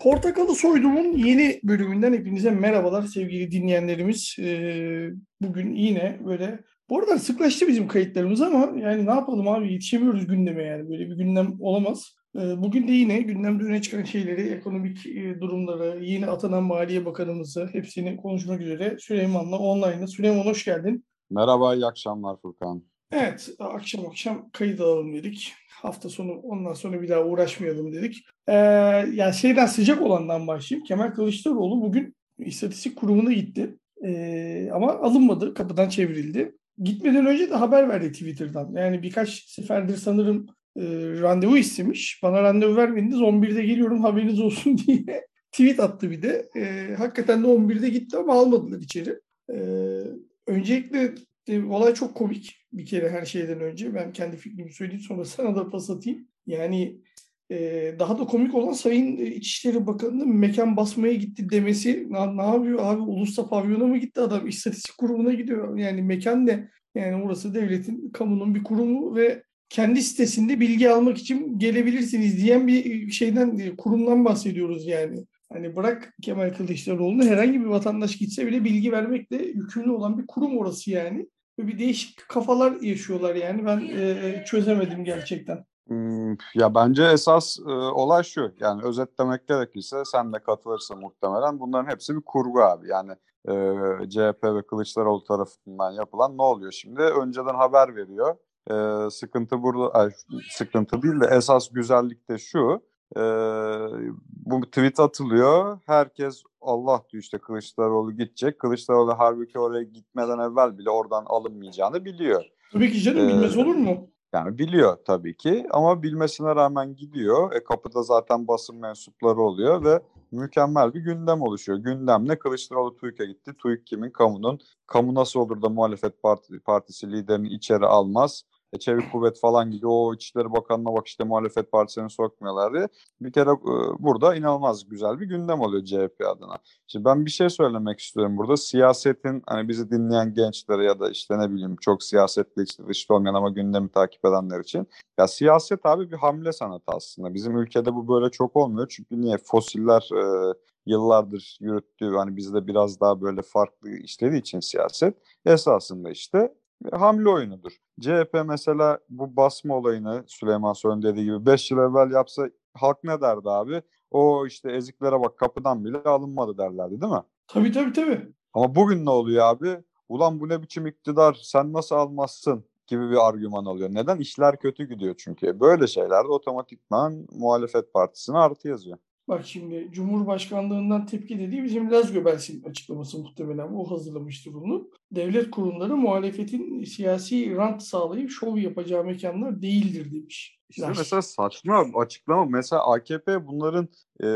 Portakalı Soydum'un yeni bölümünden hepinize merhabalar sevgili dinleyenlerimiz. Ee, bugün yine böyle bu arada sıklaştı bizim kayıtlarımız ama yani ne yapalım abi yetişemiyoruz gündeme yani böyle bir gündem olamaz. Ee, bugün de yine gündemde öne çıkan şeyleri, ekonomik e, durumları, yeni atanan Maliye Bakanımızı hepsini konuşmak üzere Süleyman'la online'da. Süleyman hoş geldin. Merhaba, iyi akşamlar Furkan. Evet, akşam akşam kayıt alalım dedik. Hafta sonu ondan sonra bir daha uğraşmayalım dedik. Ee, yani şeyden sıcak olandan başlayayım. Kemal Kılıçdaroğlu bugün istatistik kurumuna gitti. Ee, ama alınmadı, kapıdan çevrildi. Gitmeden önce de haber verdi Twitter'dan. Yani birkaç seferdir sanırım e, randevu istemiş. Bana randevu vermediniz 11'de geliyorum haberiniz olsun diye tweet attı bir de. E, hakikaten de 11'de gitti ama almadılar içeri. E, öncelikle e, olay çok komik bir kere her şeyden önce. Ben kendi fikrimi söyleyeyim sonra sana da pas atayım. Yani e, daha da komik olan Sayın İçişleri Bakanı'nın mekan basmaya gitti demesi. Ne, yapıyor abi? Ulus'ta pavyona mı gitti adam? İstatistik kurumuna gidiyor. Yani mekan ne? Yani orası devletin, kamunun bir kurumu ve kendi sitesinde bilgi almak için gelebilirsiniz diyen bir şeyden, kurumdan bahsediyoruz yani. Hani bırak Kemal Kılıçdaroğlu'nu herhangi bir vatandaş gitse bile bilgi vermekle yükümlü olan bir kurum orası yani. Bir değişik kafalar yaşıyorlar yani. Ben e, çözemedim gerçekten. Hmm, ya bence esas e, olay şu. Yani özetlemek gerekirse sen de katılırsın muhtemelen. Bunların hepsi bir kurgu abi. Yani e, CHP ve Kılıçdaroğlu tarafından yapılan ne oluyor şimdi? Önceden haber veriyor. E, sıkıntı burada, ay, sıkıntı değil de esas güzellik de şu. E, bu tweet atılıyor. Herkes Allah diyor işte Kılıçdaroğlu gidecek. Kılıçdaroğlu halbuki oraya gitmeden evvel bile oradan alınmayacağını biliyor. Tabii ki canım bilmez olur mu? Yani biliyor tabii ki ama bilmesine rağmen gidiyor. E kapıda zaten basın mensupları oluyor ve mükemmel bir gündem oluşuyor. Gündem ne? Kılıçdaroğlu TÜİK'e gitti. TÜİK kimin? Kamunun. Kamu nasıl olur da muhalefet parti, partisi liderini içeri almaz? Çevik Kuvvet falan gidiyor. O İçişleri Bakanı'na bak işte muhalefet partisini sokmuyorlar diye. Bir kere e, burada inanılmaz güzel bir gündem oluyor CHP adına. Şimdi ben bir şey söylemek istiyorum burada. Siyasetin hani bizi dinleyen gençlere ya da işte ne bileyim çok siyasetle işte dışta olmayan ama gündemi takip edenler için. Ya siyaset abi bir hamle sanatı aslında. Bizim ülkede bu böyle çok olmuyor. Çünkü niye? Fosiller e, yıllardır yürüttüğü hani bizde biraz daha böyle farklı işlediği için siyaset esasında işte hamle oyunudur. CHP mesela bu basma olayını Süleyman Soylu dediği gibi 5 yıl evvel yapsa halk ne derdi abi? O işte eziklere bak kapıdan bile alınmadı derlerdi değil mi? Tabii tabii tabii. Ama bugün ne oluyor abi? Ulan bu ne biçim iktidar sen nasıl almazsın gibi bir argüman alıyor. Neden? İşler kötü gidiyor çünkü. Böyle şeylerde otomatikman muhalefet partisine artı yazıyor. Bak şimdi Cumhurbaşkanlığından tepki dediği bizim Laz Göbels'in açıklaması muhtemelen. O hazırlamıştır bunu. Devlet kurumları muhalefetin siyasi rant sağlayıp şov yapacağı mekanlar değildir demiş. İşte mesela saçma açıklama. Mesela AKP bunların e,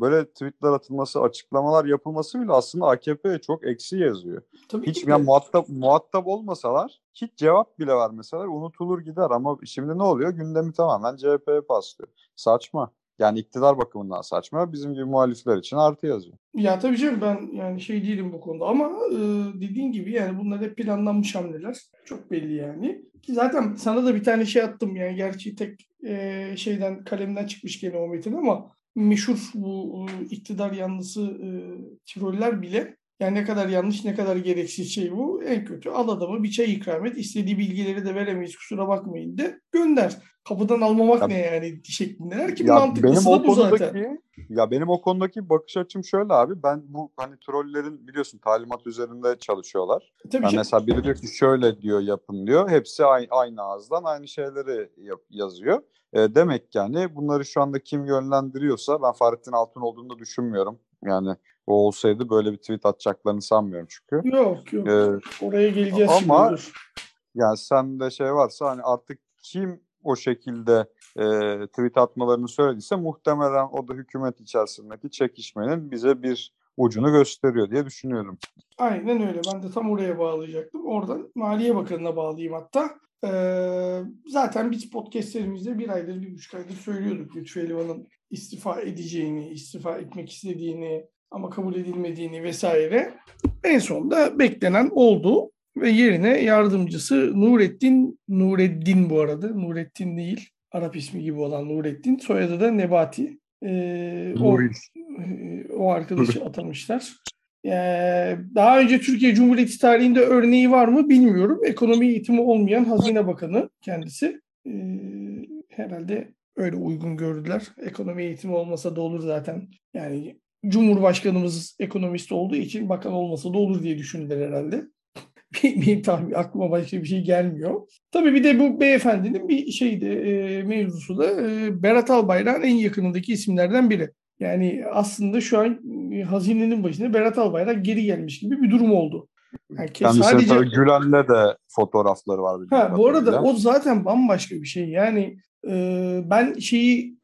böyle tweetler atılması, açıklamalar yapılması bile aslında AKP'ye çok eksi yazıyor. Tabii hiç yani muhatap muhatap olmasalar, hiç cevap bile vermeseler unutulur gider ama şimdi ne oluyor? Gündemi tamamen CHP'ye paslıyor. Saçma. Yani iktidar bakımından saçma. Bizim gibi muhalifler için artı yazıyor. Ya tabii canım ben yani şey değilim bu konuda ama e, dediğin gibi yani bunlar hep planlanmış hamleler. Çok belli yani. Ki zaten sana da bir tane şey attım yani gerçi tek e, şeyden kalemden çıkmış gene o metin ama meşhur bu e, iktidar yanlısı e, tiroller bile yani ne kadar yanlış ne kadar gereksiz şey bu. En kötü al adamı bir çay ikram et. İstediği bilgileri de veremeyiz kusura bakmayın de gönder. Kapıdan almamak ya, ne yani şeklindeler ki ya mantıklısı benim da bu zaten. Ya benim o konudaki bakış açım şöyle abi. Ben bu hani trollerin biliyorsun talimat üzerinde çalışıyorlar. E, tabii yani mesela biri diyor ki şöyle diyor yapın diyor. Hepsi aynı, aynı ağızdan aynı şeyleri yap, yazıyor. E, demek yani bunları şu anda kim yönlendiriyorsa ben Fahrettin Altun olduğunu da düşünmüyorum. Yani o olsaydı böyle bir tweet atacaklarını sanmıyorum çünkü. Yok yok. Ee, Oraya geleceğiz ama, şimdi. Yani sende şey varsa hani artık kim o şekilde e, tweet atmalarını söylediyse muhtemelen o da hükümet içerisindeki çekişmenin bize bir ucunu gösteriyor diye düşünüyorum. Aynen öyle. Ben de tam oraya bağlayacaktım. Oradan Maliye Bakanı'na bağlayayım hatta. Ee, zaten biz podcastlerimizde bir aydır, bir buçuk aydır söylüyorduk Lütfü Elvan'ın istifa edeceğini, istifa etmek istediğini, ama kabul edilmediğini vesaire en sonunda beklenen oldu ve yerine yardımcısı Nurettin Nureddin bu arada Nurettin değil Arap ismi gibi olan Nurettin soyadı da Nebati E, o, e, o arkadaşı atamışlar. Ee, daha önce Türkiye Cumhuriyeti tarihinde örneği var mı bilmiyorum. Ekonomi eğitimi olmayan Hazine Bakanı kendisi. Ee, herhalde öyle uygun gördüler. Ekonomi eğitimi olmasa da olur zaten. Yani Cumhurbaşkanımız ekonomist olduğu için bakan olmasa da olur diye düşündüler herhalde. Benim tahmin aklıma başka bir şey gelmiyor. Tabii bir de bu beyefendinin bir şeydi e, mevzusu da e, Berat Albayrak'ın en yakınındaki isimlerden biri. Yani aslında şu an e, hazinenin başında Berat Albayrak geri gelmiş gibi bir durum oldu. Yani sadece Gülen'le de fotoğrafları var. Ha, bu arada o zaten bambaşka bir şey. Yani e, ben şeyi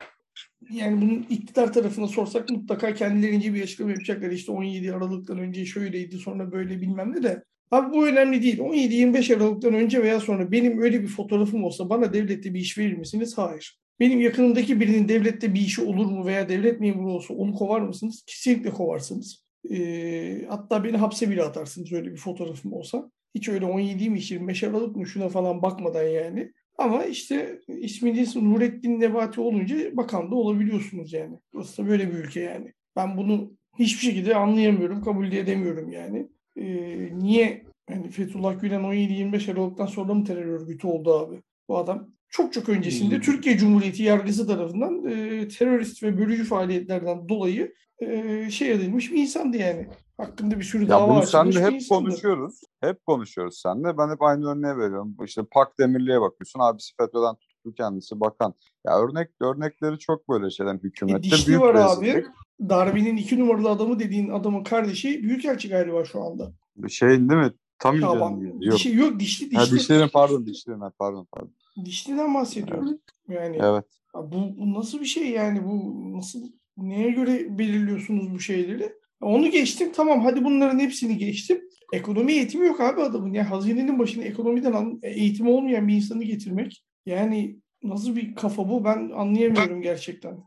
yani bunun iktidar tarafına sorsak mutlaka kendilerince bir açıklama yapacaklar. İşte 17 Aralık'tan önce şöyleydi sonra böyle bilmem ne de. Abi bu önemli değil. 17-25 Aralık'tan önce veya sonra benim öyle bir fotoğrafım olsa bana devlette bir iş verir misiniz? Hayır. Benim yakınımdaki birinin devlette bir işi olur mu veya devlet memuru olsa onu kovar mısınız? Kesinlikle kovarsınız. E, hatta beni hapse bile atarsınız öyle bir fotoğrafım olsa. Hiç öyle 17'ymiş 25 Aralık mı şuna falan bakmadan yani. Ama işte isminiz Nurettin Nebati olunca bakan da olabiliyorsunuz yani. Burası da böyle bir ülke yani. Ben bunu hiçbir şekilde anlayamıyorum, kabul de edemiyorum yani. Ee, niye yani Fethullah Gülen 17-25 Aralık'tan sonra mı terör örgütü oldu abi? Bu adam çok çok öncesinde hmm. Türkiye Cumhuriyeti yargısı tarafından e, terörist ve bölücü faaliyetlerden dolayı e, şey edilmiş bir insandı yani. Hakkında bir sürü ya dava bunu senle hep konuşuyoruz. Hep konuşuyoruz seninle. Ben hep aynı örneği veriyorum. İşte Pak Demirli'ye bakıyorsun. Abisi FETÖ'den tuttu kendisi bakan. Ya örnek örnekleri çok böyle şeyden hükümette. E, dişli büyük var rezillik. abi. Darbe'nin iki numaralı adamı dediğin adamın kardeşi Büyükelçi galiba şu anda. Şey değil mi? Tam canım. Yok. Dişi, yok dişli dişli. Ha, dişlerin pardon dişlerin pardon pardon. Dişliden bahsediyorum. Yani evet. Bu, bu nasıl bir şey yani bu nasıl neye göre belirliyorsunuz bu şeyleri? Onu geçtim tamam hadi bunların hepsini geçtim. Ekonomi eğitimi yok abi adamın. Yani hazinenin başına ekonomiden al, eğitimi olmayan bir insanı getirmek. Yani nasıl bir kafa bu ben anlayamıyorum gerçekten.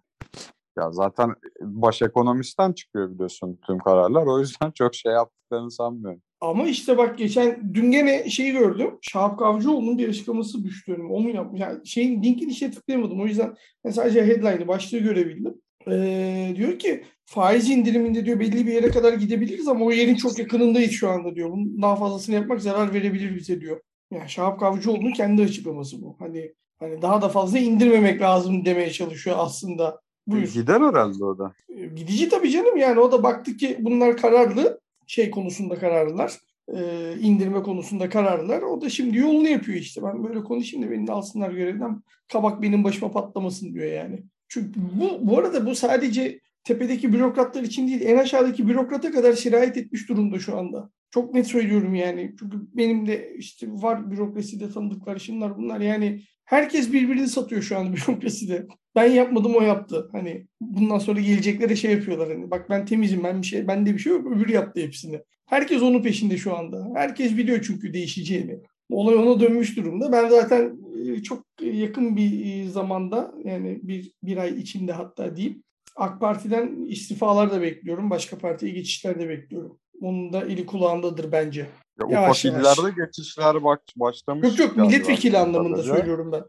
Ya zaten baş ekonomistten çıkıyor biliyorsun tüm kararlar. O yüzden çok şey yaptıklarını sanmıyorum. Ama işte bak geçen dün gene şeyi gördüm. Şahap Kavcıoğlu'nun bir açıklaması düştü önüme. Onu yapmış. Yani şeyin linkini işte tıklayamadım. O yüzden ben sadece headline'ı başlığı görebildim. Ee, diyor ki faiz indiriminde diyor belli bir yere kadar gidebiliriz ama o yerin çok yakınındayız şu anda diyor. Bunun daha fazlasını yapmak zarar verebilir bize diyor. Yani Şahap Kavcıoğlu'nun kendi açıklaması bu. Hani hani daha da fazla indirmemek lazım demeye çalışıyor aslında. Buyur. Gider herhalde o da. Ee, gidici tabii canım yani o da baktı ki bunlar kararlı şey konusunda kararlılar. E, indirme konusunda kararlılar. O da şimdi yolunu yapıyor işte. Ben böyle konuşayım da beni alsınlar görevden. Kabak benim başıma patlamasın diyor yani. Çünkü bu, bu arada bu sadece tepedeki bürokratlar için değil, en aşağıdaki bürokrata kadar sirayet etmiş durumda şu anda. Çok net söylüyorum yani. Çünkü benim de işte var bürokraside tanıdıklar, şunlar bunlar yani herkes birbirini satıyor şu anda bürokraside. Ben yapmadım o yaptı. Hani bundan sonra geleceklere şey yapıyorlar hani. Bak ben temizim ben bir şey bende bir şey yok öbür yaptı hepsini. Herkes onun peşinde şu anda. Herkes biliyor çünkü değişeceğini. Olay ona dönmüş durumda. Ben zaten çok yakın bir e, zamanda yani bir, bir ay içinde hatta diyeyim AK Parti'den istifalar da bekliyorum. Başka partiye geçişler de bekliyorum. Onun da eli kulağındadır bence. Ya yavaş ufak yavaş. illerde geçişler bak başlamış. Yok yok milletvekili anlamında tabii. söylüyorum ben.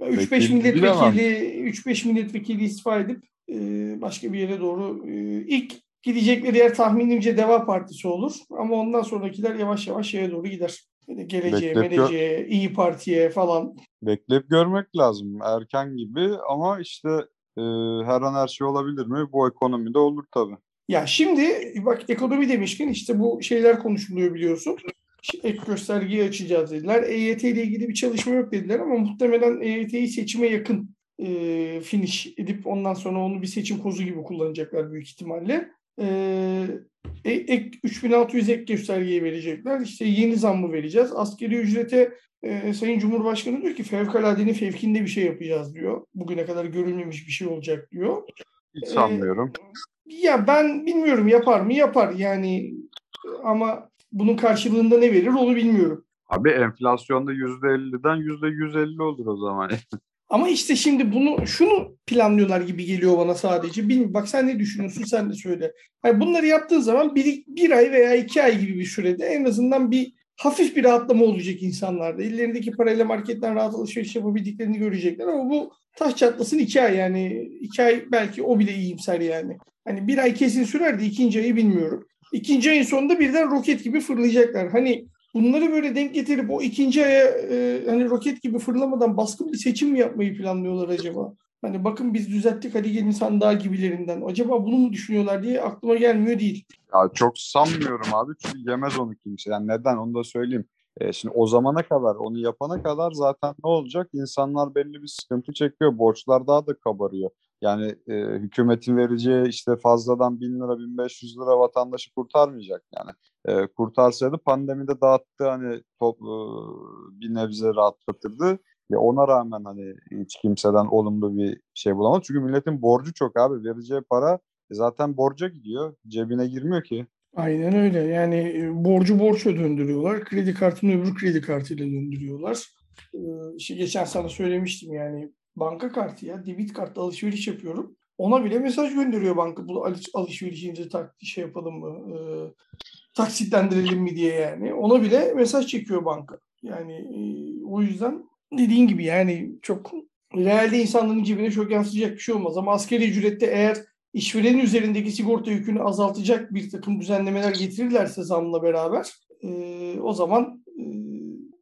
3-5 milletvekili 3-5 milletvekili istifa edip e, başka bir yere doğru e, ilk gidecekleri yer tahminimce Deva Partisi olur. Ama ondan sonrakiler yavaş yavaş şeye doğru gider. Geleceğe, geleceğe, İyi Parti'ye falan. Bekleyip görmek lazım. Erken gibi ama işte e, her an her şey olabilir mi? Bu ekonomide olur tabii. Ya şimdi bak ekonomi demişken işte bu şeyler konuşuluyor biliyorsun. Ek göstergeyi açacağız dediler. EYT ile ilgili bir çalışma yok dediler ama muhtemelen EYT'yi seçime yakın e, finish edip ondan sonra onu bir seçim kozu gibi kullanacaklar büyük ihtimalle. E, ek 3600 ek göstergeyi verecekler. İşte yeni zammı vereceğiz. Askeri ücrete e, Sayın Cumhurbaşkanı diyor ki fevkaladenin fevkinde bir şey yapacağız diyor. Bugüne kadar görülmemiş bir şey olacak diyor. Hiç sanmıyorum. E, ya ben bilmiyorum yapar mı? Yapar yani ama bunun karşılığında ne verir onu bilmiyorum. Abi enflasyonda %50'den %150 olur o zaman. Ama işte şimdi bunu şunu planlıyorlar gibi geliyor bana sadece. Bilmiyorum, bak sen ne düşünüyorsun sen de söyle. Yani bunları yaptığın zaman bir, bir ay veya iki ay gibi bir sürede en azından bir hafif bir rahatlama olacak insanlarda. Ellerindeki parayla marketten rahat alışveriş yapabildiklerini görecekler ama bu taş çatlasın iki ay yani iki ay belki o bile iyimser yani. Hani bir ay kesin sürer de ikinci ayı bilmiyorum. İkinci ayın sonunda birden roket gibi fırlayacaklar. Hani bunları böyle denk getirip o ikinci aya e, hani roket gibi fırlamadan baskın bir seçim mi yapmayı planlıyorlar acaba? Hani bakın biz düzelttik hadi gelin sandığa gibilerinden. Acaba bunu mu düşünüyorlar diye aklıma gelmiyor değil. Ya çok sanmıyorum abi çünkü yemez onu kimse. Yani neden onu da söyleyeyim. E, şimdi o zamana kadar onu yapana kadar zaten ne olacak? İnsanlar belli bir sıkıntı çekiyor. Borçlar daha da kabarıyor. Yani e, hükümetin vereceği işte fazladan 1000 lira 1500 lira vatandaşı kurtarmayacak yani. E, kurtarsaydı pandemide dağıttı hani top, e, bir nebze rahatlatırdı. Ya ona rağmen hani hiç kimseden olumlu bir şey bulamadı. Çünkü milletin borcu çok abi. Vereceği para zaten borca gidiyor. Cebine girmiyor ki. Aynen öyle. Yani e, borcu borçla döndürüyorlar. Kredi kartını öbür kredi kartıyla döndürüyorlar. Ee, işte geçen sana söylemiştim yani banka kartı ya debit kartla alışveriş yapıyorum. Ona bile mesaj gönderiyor banka. Bu alışverişinizi tak şey yapalım mı? E, taksitlendirelim mi diye yani. Ona bile mesaj çekiyor banka. Yani e, o yüzden dediğin gibi yani çok realde insanların cebine çok yansıyacak bir şey olmaz. Ama askeri ücrette eğer işverenin üzerindeki sigorta yükünü azaltacak bir takım düzenlemeler getirirlerse zamla beraber e, o zaman e,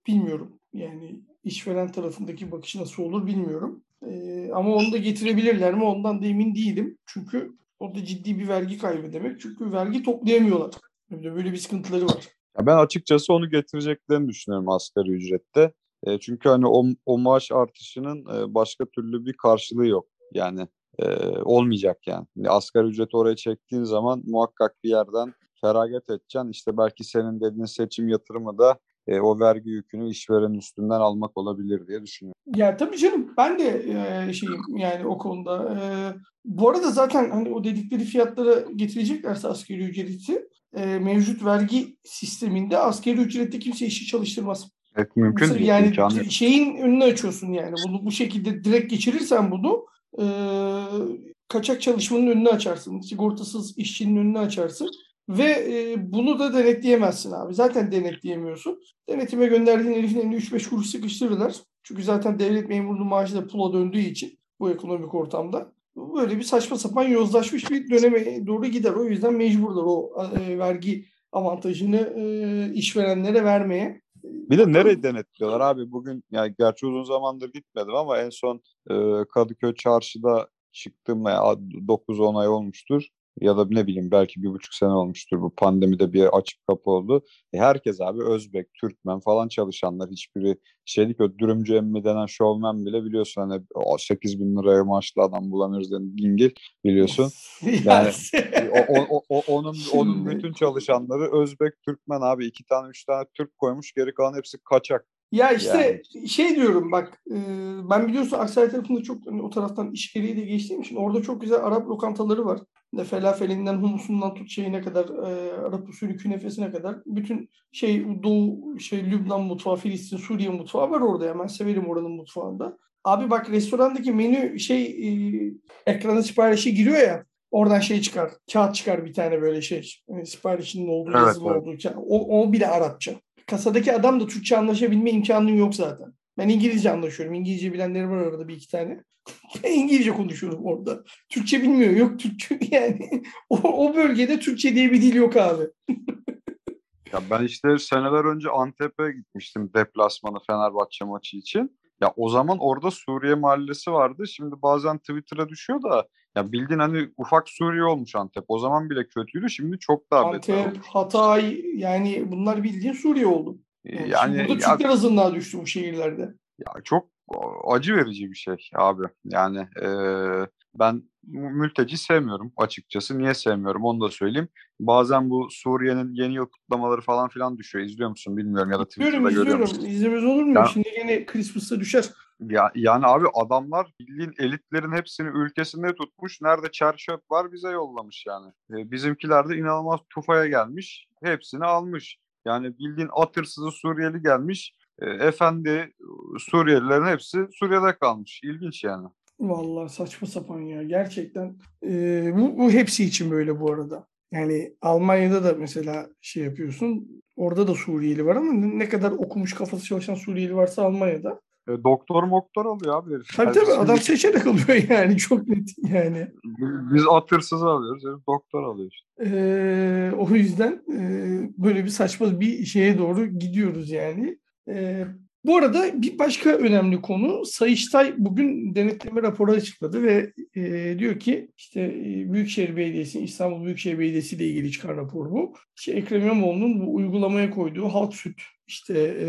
bilmiyorum. Yani işveren tarafındaki bakış nasıl olur bilmiyorum. E, ama onu da getirebilirler mi ondan da emin değilim. Çünkü orada ciddi bir vergi kaybı demek. Çünkü vergi toplayamıyorlar. Böyle bir sıkıntıları var. Ya ben açıkçası onu getireceklerini düşünüyorum asgari ücrette. E, çünkü hani o, o maaş artışının e, başka türlü bir karşılığı yok. Yani e, olmayacak yani. yani. Asgari ücreti oraya çektiğin zaman muhakkak bir yerden feragat edeceksin. İşte belki senin dediğin seçim yatırımı da e, o vergi yükünü işverenin üstünden almak olabilir diye düşünüyorum. Ya tabii canım ben de e, şeyim yani o konuda. E, bu arada zaten hani o dedikleri fiyatlara getireceklerse asgari ücreti e, mevcut vergi sisteminde asgari ücrette kimse işi çalıştırmaz. Evet mümkün değil. Yani imkanı. şeyin önünü açıyorsun yani. Bunu bu şekilde direkt geçirirsen bunu e, kaçak çalışmanın önünü açarsın. Sigortasız işçinin önünü açarsın. Ve e, bunu da denetleyemezsin abi. Zaten denetleyemiyorsun. Denetime gönderdiğin herifin elini 3-5 kuruş sıkıştırırlar. Çünkü zaten devlet memurunun maaşı da pula döndüğü için bu ekonomik ortamda. Böyle bir saçma sapan yozlaşmış bir döneme doğru gider. O yüzden mecburlar o e, vergi avantajını e, işverenlere vermeye. Bir de nereye denetliyorlar abi? Bugün yani gerçi uzun zamandır gitmedim ama en son e, Kadıköy çarşıda çıktım ya 9-10 ay olmuştur ya da ne bileyim belki bir buçuk sene olmuştur bu pandemide bir açık kapı oldu. E herkes abi Özbek, Türkmen falan çalışanlar hiçbiri şeylik o dürümcü emmi denen şovmen bile biliyorsun hani 8 bin liraya maaşlı adam bulamıyoruz denen dingil biliyorsun. Yani o, o, o, onun onun bütün çalışanları Özbek, Türkmen abi iki tane üç tane Türk koymuş geri kalan hepsi kaçak. Ya işte yani. şey diyorum bak e, ben biliyorsun Aksaray tarafında çok hani o taraftan iş gereği de geçtiğim için orada çok güzel Arap lokantaları var. Ne felafelinden humusundan tut şeyine kadar e, Arap usulü künefesine kadar bütün şey Doğu şey Lübnan mutfağı, Filistin, Suriye mutfağı var orada ya. Ben severim oranın mutfağında. Abi bak restorandaki menü şey e, ekrana siparişi giriyor ya. Oradan şey çıkar. Kağıt çıkar bir tane böyle şey. Yani siparişinin olduğu evet, yazılı evet. olduğu. O, o bile Arapça kasadaki adam da Türkçe anlaşabilme imkanın yok zaten. Ben İngilizce anlaşıyorum. İngilizce bilenleri var orada bir iki tane. İngilizce konuşuyorum orada. Türkçe bilmiyor. Yok Türkçe yani. o, o bölgede Türkçe diye bir dil yok abi. ya ben işte seneler önce Antep'e gitmiştim deplasmanı Fenerbahçe maçı için. Ya o zaman orada Suriye mahallesi vardı. Şimdi bazen Twitter'a düşüyor da ya bildiğin hani ufak Suriye olmuş Antep. O zaman bile kötüydü. Şimdi çok daha Antep, beter olmuş. Hatay yani bunlar bildiğin Suriye oldu. Yani, yani burada Türkler azınlığa düştü bu şehirlerde. Ya çok acı verici bir şey abi. Yani e, ben mülteci sevmiyorum açıkçası. Niye sevmiyorum onu da söyleyeyim. Bazen bu Suriye'nin yeni yıl kutlamaları falan filan düşüyor. İzliyor musun bilmiyorum ya da Twitter'da görüyor musun? İzlemez olur mu? Ya, Şimdi yine Christmas'ta düşer. Ya, yani abi adamlar bildiğin elitlerin hepsini ülkesinde tutmuş. Nerede çerçöp var bize yollamış yani. E, bizimkiler de inanılmaz tufaya gelmiş. Hepsini almış. Yani bildiğin atırsızı Suriyeli gelmiş. E, efendi Suriyelilerin hepsi Suriye'de kalmış. İlginç yani. Vallahi saçma sapan ya. Gerçekten e, bu, bu hepsi için böyle bu arada. Yani Almanya'da da mesela şey yapıyorsun. Orada da Suriyeli var ama ne kadar okumuş kafası çalışan Suriyeli varsa Almanya'da. E, doktor moktor alıyor abi. herif. Tabii tabii Yani adam seçerek alıyor yani çok net yani. Biz atırsız alıyoruz. herif doktor alıyor işte. Ee, o yüzden e, böyle bir saçma bir şeye doğru gidiyoruz yani. Ee, bu arada bir başka önemli konu Sayıştay bugün denetleme raporu açıkladı ve e, diyor ki işte e, Büyükşehir Belediyesi, İstanbul Büyükşehir Belediyesi ile ilgili çıkan rapor bu. İşte Ekrem İmamoğlu'nun bu uygulamaya koyduğu halk süt işte e,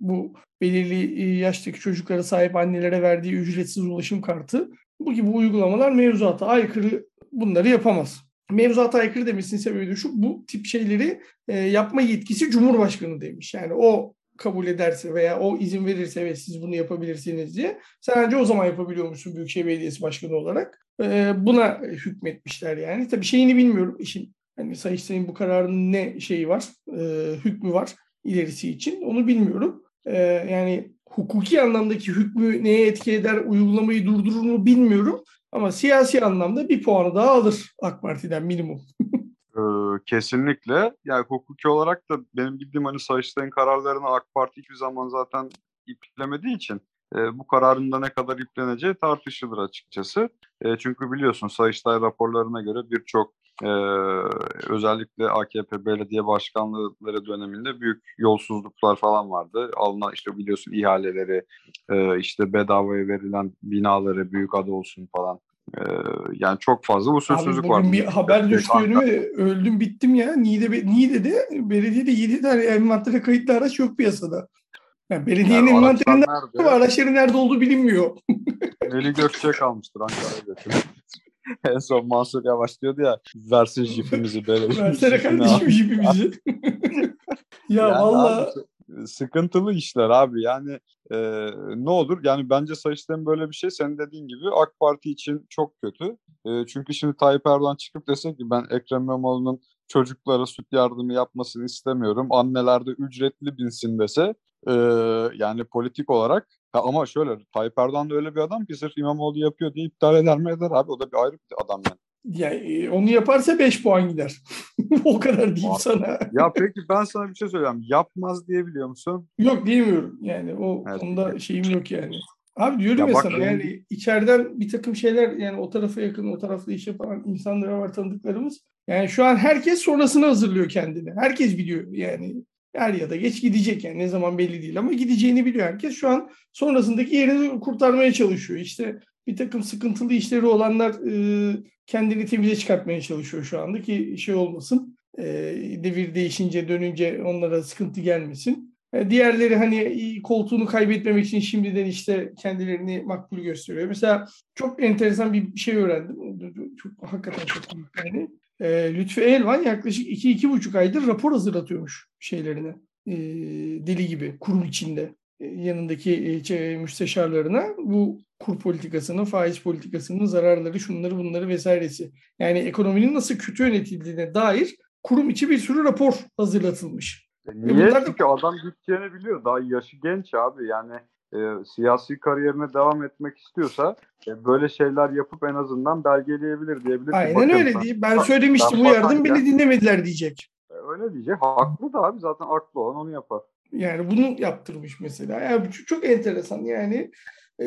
bu belirli e, yaştaki çocuklara sahip annelere verdiği ücretsiz ulaşım kartı bu gibi uygulamalar mevzuata aykırı bunları yapamaz. Mevzuata aykırı demesinin sebebi de şu bu tip şeyleri e, yapma yetkisi Cumhurbaşkanı demiş. Yani o kabul ederse veya o izin verirse ve siz bunu yapabilirsiniz diye ancak o zaman yapabiliyormuşsun Büyükşehir Belediyesi Başkanı olarak. E, buna hükmetmişler yani. Tabii şeyini bilmiyorum işin. Hani Sayıştay'ın bu kararının ne şeyi var, e, hükmü var ilerisi için onu bilmiyorum. E, yani hukuki anlamdaki hükmü neye etki eder, uygulamayı durdurur mu bilmiyorum. Ama siyasi anlamda bir puanı daha alır AK Parti'den minimum. Kesinlikle. Yani hukuki olarak da benim bildiğim hani Sayıştay'ın kararlarını AK Parti hiçbir zaman zaten iplemediği için e, bu kararın da ne kadar ipleneceği tartışılır açıkçası. E, çünkü biliyorsun Sayıştay raporlarına göre birçok e, özellikle AKP belediye başkanlıkları döneminde büyük yolsuzluklar falan vardı. Alınan işte biliyorsun ihaleleri, e, işte bedavaya verilen binaları büyük adı olsun falan. E, yani çok fazla Abi usulsüzlük var. bugün bir haber düştü önüme. Öldüm bittim ya. Niğde, Niğde'de belediyede 7 tane envantere kayıtlı araç yok piyasada. Yani belediyenin Yani envanterinde nerede? araçların nerede olduğu bilinmiyor. Veli Gökçek almıştır Ankara'ya götürüp. en son Mansur Yavaş diyordu ya versin jipimizi belediye. Versene jipini al." kardeşim jipimizi. ya Yani valla abi, sıkıntılı işler abi yani e, ne olur yani bence Sayıştay'ın böyle bir şey senin dediğin gibi AK Parti için çok kötü. E, çünkü şimdi Tayyip Erdoğan çıkıp dese ki ben Ekrem İmamoğlu'nun çocuklara süt yardımı yapmasını istemiyorum. Anneler de ücretli binsin dese e, yani politik olarak ha, ama şöyle Tayyip Erdoğan da öyle bir adam ki sırf İmamoğlu yapıyor diye iptal eder mi eder abi o da bir ayrı bir adam yani. Ya, e, onu yaparsa 5 puan gider. o kadar diyeyim Abi. sana. Ya peki ben sana bir şey söyleyeyim. Yapmaz diyebiliyor musun? Yok diyemiyorum. Yani o Evet. konuda şeyim yok yani. Abi diyorum Ya ya, sana yani içeriden bir takım şeyler yani o tarafa yakın o tarafta iş yapan insanlar var tanıdıklarımız. Yani şu an herkes sonrasını hazırlıyor kendini. Herkes biliyor yani. Er ya da geç gidecek yani ne zaman belli değil ama gideceğini biliyor herkes. Şu an sonrasındaki yerini kurtarmaya çalışıyor. İşte bir takım sıkıntılı işleri olanlar e, kendini temize çıkartmaya çalışıyor şu anda ki şey olmasın. E, devir değişince dönünce onlara sıkıntı gelmesin. E, Diğerleri hani koltuğunu kaybetmemek için şimdiden işte kendilerini makbul gösteriyor. Mesela çok enteresan bir şey öğrendim. Çok hakikaten çok yani. E, Lütfü Elvan yaklaşık 2-2,5 aydır rapor hazırlatıyormuş şeylerine. E, deli gibi kurum içinde e, yanındaki e, müsteşarlarına bu kur politikasının, faiz politikasının zararları, şunları bunları vesairesi. Yani ekonominin nasıl kötü yönetildiğine dair kurum içi bir sürü rapor hazırlatılmış. Niye? bunlar da- Çünkü adam gideceğini biliyor. Daha yaşı genç abi. Yani e, siyasi kariyerine devam etmek istiyorsa e, böyle şeyler yapıp en azından belgeleyebilir diyebilir. Aynen bakın öyle ben- diye. Ben söylemiştim uyardım beni dinlemediler diyecek. E, Öyle diyecek. Haklı da abi. Zaten haklı olan onu yapar. Yani bunu yaptırmış mesela. Yani çok, çok enteresan yani. e,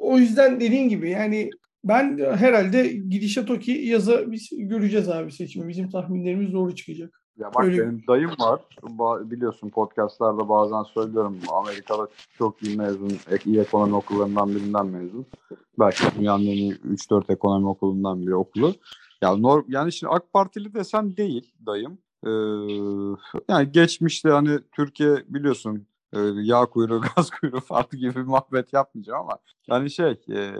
o yüzden dediğin gibi yani ben herhalde gidişat o ki yaza biz göreceğiz abi seçimi. Bizim tahminlerimiz doğru çıkacak. Ya bak Öyle- benim dayım var. Ba- biliyorsun podcastlarda bazen söylüyorum. Amerika'da çok iyi mezun, iyi ekonomi okullarından birinden mezun. Belki dünyanın en iyi 3-4 ekonomi okulundan biri okulu. Ya nor yani şimdi AK Partili desen değil dayım. Ee, yani geçmişte hani Türkiye biliyorsun e, yağ kuyruğu, gaz kuyruğu farklı gibi bir muhabbet yapmayacağım ama yani şey e,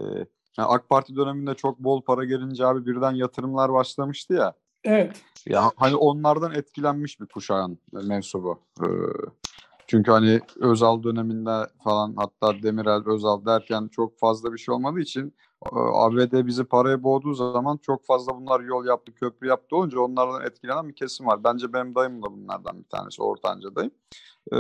AK Parti döneminde çok bol para gelince abi birden yatırımlar başlamıştı ya. Evet. Ya hani onlardan etkilenmiş bir kuşağın mensubu. Ee, çünkü hani Özal döneminde falan hatta Demirel Özal derken çok fazla bir şey olmadığı için ABD bizi paraya boğduğu zaman çok fazla bunlar yol yaptı, köprü yaptı olunca onlardan etkilenen bir kesim var. Bence benim dayım da bunlardan bir tanesi, ortanca dayım. Ee,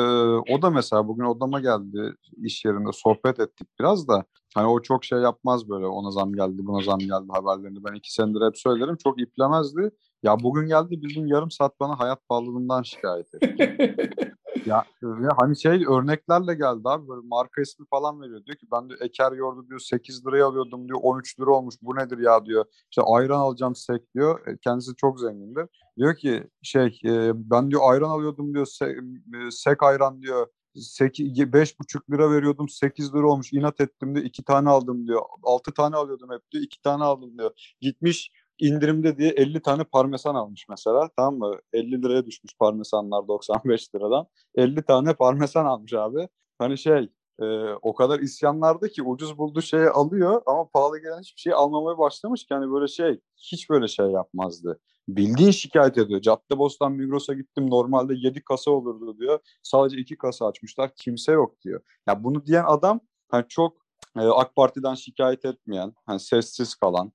o da mesela bugün odama geldi iş yerinde sohbet ettik biraz da. Hani o çok şey yapmaz böyle ona zam geldi buna zam geldi haberlerini. Ben iki senedir hep söylerim çok iplemezdi. Ya bugün geldi bizim yarım saat bana hayat pahalılığından şikayet etti. ya ve hani şey örneklerle geldi abi böyle marka ismi falan veriyor. Diyor ki ben de Eker yoğurdu diyor 8 liraya alıyordum diyor 13 lira olmuş bu nedir ya diyor. İşte ayran alacağım sek diyor. E, kendisi çok zengindir. Diyor ki şey e, ben diyor ayran alıyordum diyor sek, e, sek ayran diyor. 5,5 lira veriyordum 8 lira olmuş inat ettim de 2 tane aldım diyor 6 tane alıyordum hep diyor 2 tane aldım diyor gitmiş indirimde diye 50 tane parmesan almış mesela tamam mı? 50 liraya düşmüş parmesanlar 95 liradan. 50 tane parmesan almış abi. Hani şey e, o kadar isyanlarda ki ucuz bulduğu şeyi alıyor ama pahalı gelen hiçbir şey almamaya başlamış ki hani böyle şey hiç böyle şey yapmazdı. Bildiğin şikayet ediyor. Caddebostan Migros'a gittim normalde 7 kasa olurdu diyor. Sadece 2 kasa açmışlar kimse yok diyor. Ya bunu diyen adam hani çok e, AK Parti'den şikayet etmeyen, hani sessiz kalan,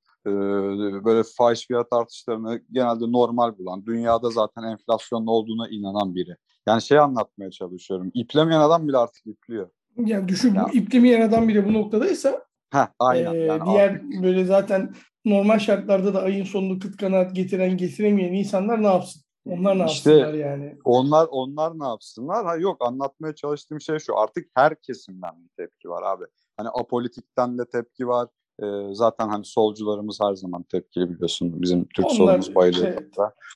böyle faiz fiyat artışlarını genelde normal bulan, dünyada zaten enflasyonun olduğuna inanan biri. Yani şey anlatmaya çalışıyorum. İplemeyen adam bile artık ipliyor. Yani düşün ya. bu iplemeyen adam bile bu noktadaysa Heh, aynen. E, yani diğer abi. böyle zaten normal şartlarda da ayın sonunu kıt kanaat getiren getiremeyen insanlar ne yapsın? Onlar ne işte, yapsınlar yani? Onlar onlar ne yapsınlar? Ha yok anlatmaya çalıştığım şey şu. Artık her kesimden bir tepki var abi. Hani apolitikten de tepki var. E, zaten hani solcularımız her zaman tepkili biliyorsun. Bizim Türk Onlar, solumuz bayılıyor. Şey,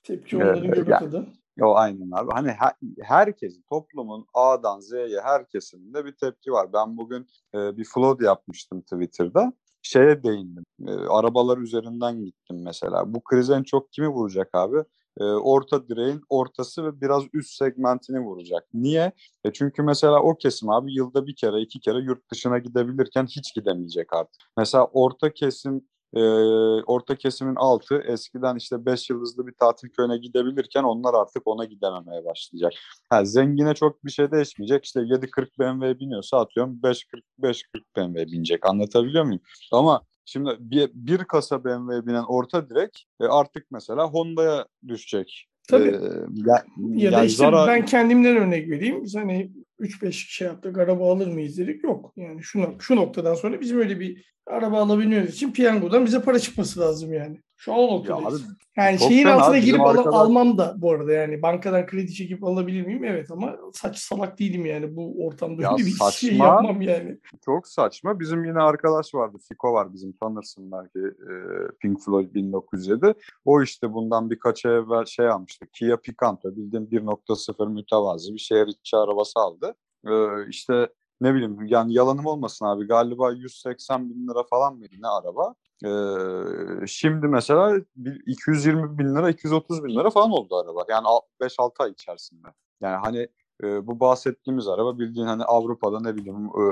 tepki onların ee, göbek yani, adı. O aynen abi. Hani her, herkesin, toplumun A'dan Z'ye her kesiminde bir tepki var. Ben bugün e, bir flood yapmıştım Twitter'da. Şeye değindim. E, arabalar üzerinden gittim mesela. Bu kriz en çok kimi vuracak abi? E, orta direğin ortası ve biraz üst segmentini vuracak. Niye? E çünkü mesela o kesim abi yılda bir kere iki kere yurt dışına gidebilirken hiç gidemeyecek artık. Mesela orta kesim e, orta kesimin altı eskiden işte 5 yıldızlı bir tatil köyüne gidebilirken onlar artık ona gidememeye başlayacak. Ha, zengine çok bir şey değişmeyecek. İşte 740 BMW biniyorsa atıyorum 540 BMW binecek. Anlatabiliyor muyum? Ama Şimdi bir, bir kasa BMW binen orta direk e, artık mesela Honda'ya düşecek. Tabii. Ee, ya, ya da işte zarar... ben kendimden örnek vereyim. Biz hani 3-5 şey yaptık araba alır mıyız dedik. Yok. Yani şu, şu noktadan sonra bizim öyle bir araba alabilmemiz için piyangodan bize para çıkması lazım yani. Şu an o noktadayız. Ya abi, yani şeyin altına girip al- arkadaş... almam da bu arada yani bankadan kredi çekip alabilir miyim? Evet ama saç salak değilim yani bu ortamda ya öyle bir şey saçma, şey yapmam yani. Çok saçma. Bizim yine arkadaş vardı. Fiko var bizim tanırsın belki e, Pink Floyd 1907. O işte bundan birkaç ay evvel şey almıştı. Kia Picanto bildiğim 1.0 mütevazi bir şehir içi arabası aldı. E, işte ne bileyim yani yalanım olmasın abi galiba 180 bin lira falan mıydı ne araba. Ee, şimdi mesela 220 bin lira 230 bin lira falan oldu araba. Yani 5-6 ay içerisinde. Yani hani e, bu bahsettiğimiz araba bildiğin hani Avrupa'da ne bileyim e,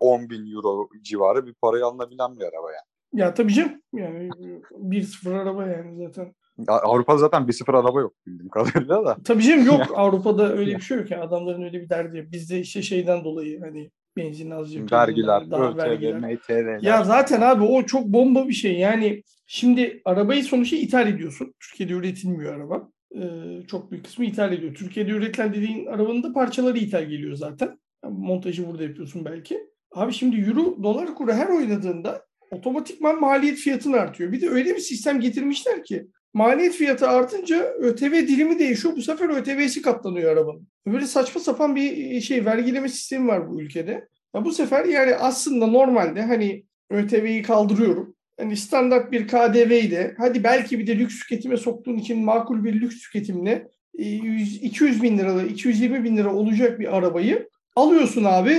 10 bin euro civarı bir parayı alınabilen bir araba yani. Ya tabii canım. Yani 1-0 araba yani zaten. Avrupa'da zaten 1-0 araba yok bildiğim kadarıyla da. Tabii canım yok. Avrupa'da öyle bir şey yok. Yani adamların öyle bir derdi yok. Bizde işte şeyden dolayı hani benzin azıcık. Vergiler, ÖTV, vergiler. MTV'ler. Ya zaten abi o çok bomba bir şey. Yani şimdi arabayı sonuçta ithal ediyorsun. Türkiye'de üretilmiyor araba. Ee, çok büyük kısmı ithal ediyor. Türkiye'de üretilen dediğin arabanın da parçaları ithal geliyor zaten. Yani montajı burada yapıyorsun belki. Abi şimdi euro dolar kuru her oynadığında otomatikman maliyet fiyatını artıyor. Bir de öyle bir sistem getirmişler ki maliyet fiyatı artınca ÖTV dilimi değişiyor. Bu sefer ÖTV'si katlanıyor arabanın. Böyle saçma sapan bir şey vergileme sistemi var bu ülkede. Ya bu sefer yani aslında normalde hani ÖTV'yi kaldırıyorum. Hani standart bir KDV'yi hadi belki bir de lüks tüketime soktuğun için makul bir lüks tüketimle 200 bin lira 220 bin lira olacak bir arabayı alıyorsun abi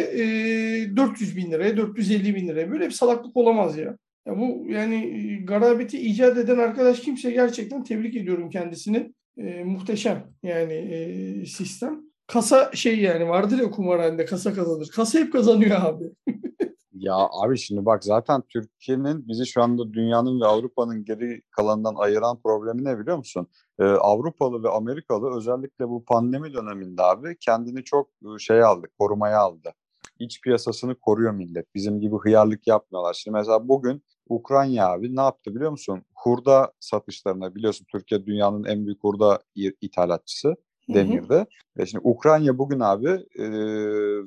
400 bin liraya 450 bin liraya böyle bir salaklık olamaz ya. Ya bu yani garabeti icat eden arkadaş kimse gerçekten tebrik ediyorum kendisini. E, muhteşem yani e, sistem. Kasa şey yani vardır ya kumarhanede kasa kazanır. Kasa hep kazanıyor abi. ya abi şimdi bak zaten Türkiye'nin bizi şu anda dünyanın ve Avrupa'nın geri kalanından ayıran problemi ne biliyor musun? Ee, Avrupalı ve Amerikalı özellikle bu pandemi döneminde abi kendini çok şey aldı, korumaya aldı. İç piyasasını koruyor millet. Bizim gibi hıyarlık yapmıyorlar. Şimdi mesela bugün Ukrayna abi ne yaptı biliyor musun? Hurda satışlarına biliyorsun Türkiye dünyanın en büyük hurda ithalatçısı demirde. Ve şimdi Ukrayna bugün abi e,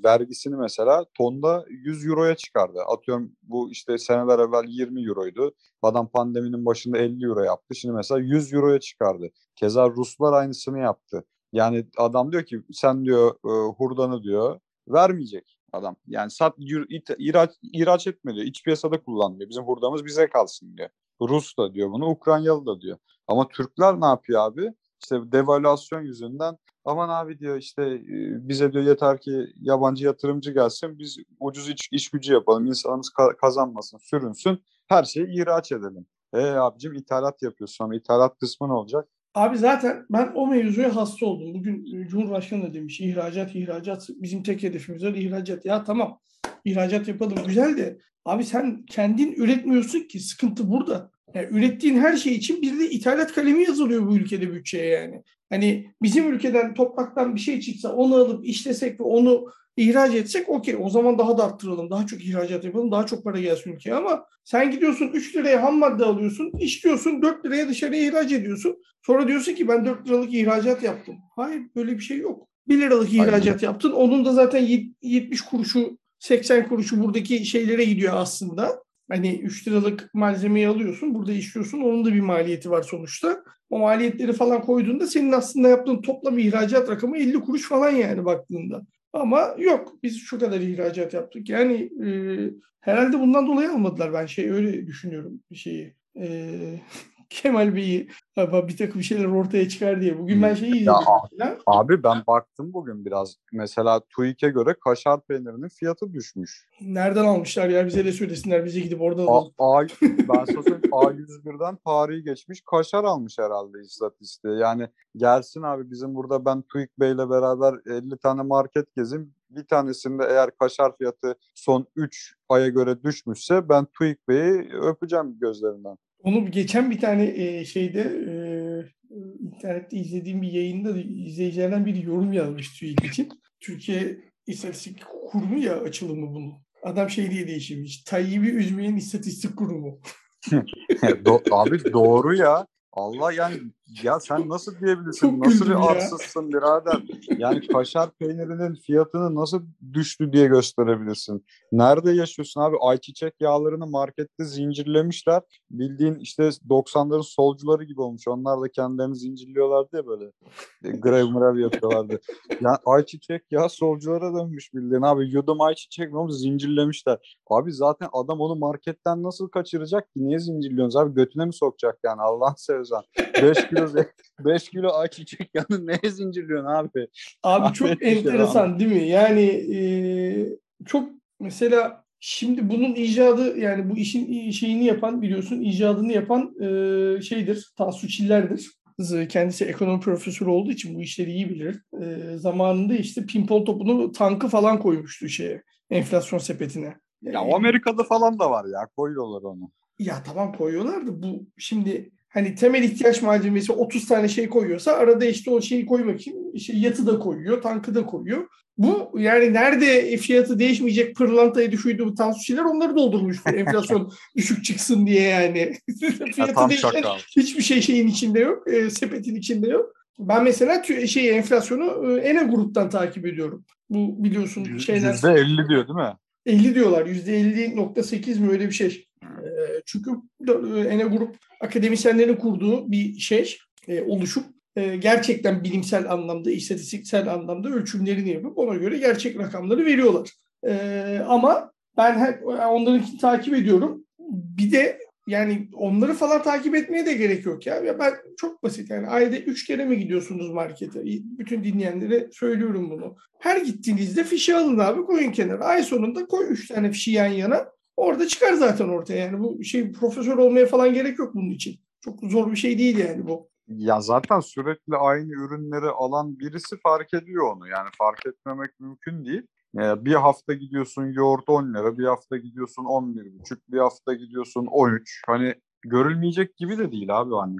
vergisini mesela tonda 100 euroya çıkardı. Atıyorum bu işte seneler evvel 20 euroydu. Adam pandeminin başında 50 euro yaptı. Şimdi mesela 100 euroya çıkardı. Keza Ruslar aynısını yaptı. Yani adam diyor ki sen diyor e, hurdanı diyor vermeyecek adam. Yani sat ihraç, ihraç etme diyor. İç piyasada kullanmıyor. Bizim hurdamız bize kalsın diyor. Rus da diyor bunu, Ukraynalı da diyor. Ama Türkler ne yapıyor abi? İşte devalüasyon yüzünden aman abi diyor işte bize diyor yeter ki yabancı yatırımcı gelsin biz ucuz iş, iş gücü yapalım insanımız ka- kazanmasın sürünsün her şeyi ihraç edelim. E abicim ithalat yapıyorsun ama ithalat kısmı ne olacak? Abi zaten ben o mevzuya hasta oldum. Bugün Cumhurbaşkanı da demiş ihracat ihracat bizim tek hedefimiz var ihracat. Ya tamam ihracat yapalım güzel de abi sen kendin üretmiyorsun ki sıkıntı burada. Yani ürettiğin her şey için bir de ithalat kalemi yazılıyor bu ülkede bütçeye yani. Hani bizim ülkeden topraktan bir şey çıksa onu alıp işlesek ve onu ihraç etsek okey o zaman daha da arttıralım. Daha çok ihracat yapalım. Daha çok para gelsin ülkeye ama sen gidiyorsun 3 liraya ham madde alıyorsun. işliyorsun 4 liraya dışarıya ihraç ediyorsun. Sonra diyorsun ki ben 4 liralık ihracat yaptım. Hayır böyle bir şey yok. 1 liralık ihracat Aynen. yaptın. Onun da zaten 70 kuruşu 80 kuruşu buradaki şeylere gidiyor aslında. Hani 3 liralık malzemeyi alıyorsun, burada işliyorsun. Onun da bir maliyeti var sonuçta. O maliyetleri falan koyduğunda senin aslında yaptığın toplam ihracat rakamı 50 kuruş falan yani baktığında. Ama yok biz şu kadar ihracat yaptık. Yani e, herhalde bundan dolayı almadılar ben şey öyle düşünüyorum şeyi. E, Kemal Bey'i bir takım şeyler ortaya çıkar diye. Bugün ben şeyi izledim. Ya, abi ben baktım bugün biraz. Mesela TÜİK'e göre kaşar peynirinin fiyatı düşmüş. Nereden almışlar ya bize de söylesinler. Bize gidip orada alalım. A, A, ben sana A101'den Paris'i geçmiş kaşar almış herhalde istatistiği. Yani gelsin abi bizim burada ben TÜİK Bey'le beraber 50 tane market gezim. Bir tanesinde eğer kaşar fiyatı son 3 aya göre düşmüşse ben TÜİK Bey'i öpeceğim gözlerinden. Onu geçen bir tane e, şeyde e, internette izlediğim bir yayında izleyicilerden biri yorum yazmış TÜİK için. Türkiye İstatistik Kurumu ya açılımı bunu. Adam şey diye değiştirmiş. Tayyip'i üzmeyen istatistik kurumu. Do- abi doğru ya. Allah yani ya sen nasıl diyebilirsin? Çok nasıl bir arsızsın birader? Yani kaşar peynirinin fiyatını nasıl düştü diye gösterebilirsin. Nerede yaşıyorsun abi? Ayçiçek yağlarını markette zincirlemişler. Bildiğin işte 90'ların solcuları gibi olmuş. Onlar da kendilerini zincirliyorlar diye böyle. E, grev mrev yapıyorlardı. Yani ayçiçek yağı solculara dönmüş bildiğin abi. Yudum ayçiçek mi olmuş zincirlemişler. Abi zaten adam onu marketten nasıl kaçıracak ki? Niye zincirliyorsunuz abi? Götüne mi sokacak yani? Allah'ın seversen. 5 kilo 5 kilo ayçiçek yağını neye zincirliyorsun abi? Abi çok enteresan değil mi? Yani e, çok mesela şimdi bunun icadı yani bu işin şeyini yapan biliyorsun icadını yapan e, şeydir Tansu Çiller'dir. Kendisi ekonomi profesörü olduğu için bu işleri iyi bilir. E, zamanında işte pimpon topunu tankı falan koymuştu şeye enflasyon sepetine. Ya Amerika'da falan da var ya koyuyorlar onu. Ya tamam koyuyorlar da bu şimdi hani temel ihtiyaç malzemesi 30 tane şey koyuyorsa arada işte o şeyi koymak için işte yatı da koyuyor, tankı da koyuyor. Bu yani nerede fiyatı değişmeyecek pırlantayı düşürdü bu tansiyonlar onları doldurmuş enflasyon düşük çıksın diye yani. fiyatı ya, değişen hiçbir şey şeyin içinde yok, e, sepetin içinde yok. Ben mesela şey enflasyonu e, Ene gruptan takip ediyorum. Bu biliyorsun şeyler. %50 diyor değil mi? 50 diyorlar. %50.8 mi öyle bir şey. Ee, çünkü e, Ene Grup akademisyenlerin kurduğu bir şey, e, oluşup e, gerçekten bilimsel anlamda, istatistiksel anlamda ölçümlerini yapıp ona göre gerçek rakamları veriyorlar. Ama ben hep onlarınkini takip ediyorum. Bir de yani onları falan takip etmeye de gerek yok ya. ya ben çok basit yani ayda üç kere mi gidiyorsunuz markete? Bütün dinleyenlere söylüyorum bunu. Her gittiğinizde fişi alın abi koyun kenara. Ay sonunda koy üç tane fişi yan yana. Orada çıkar zaten ortaya yani bu şey profesör olmaya falan gerek yok bunun için. Çok zor bir şey değil yani bu. Ya zaten sürekli aynı ürünleri alan birisi fark ediyor onu. Yani fark etmemek mümkün değil. Ee, bir hafta gidiyorsun yoğurt 10 lira, bir hafta gidiyorsun 11,5, bir hafta gidiyorsun 13. Hani görülmeyecek gibi de değil abi hani.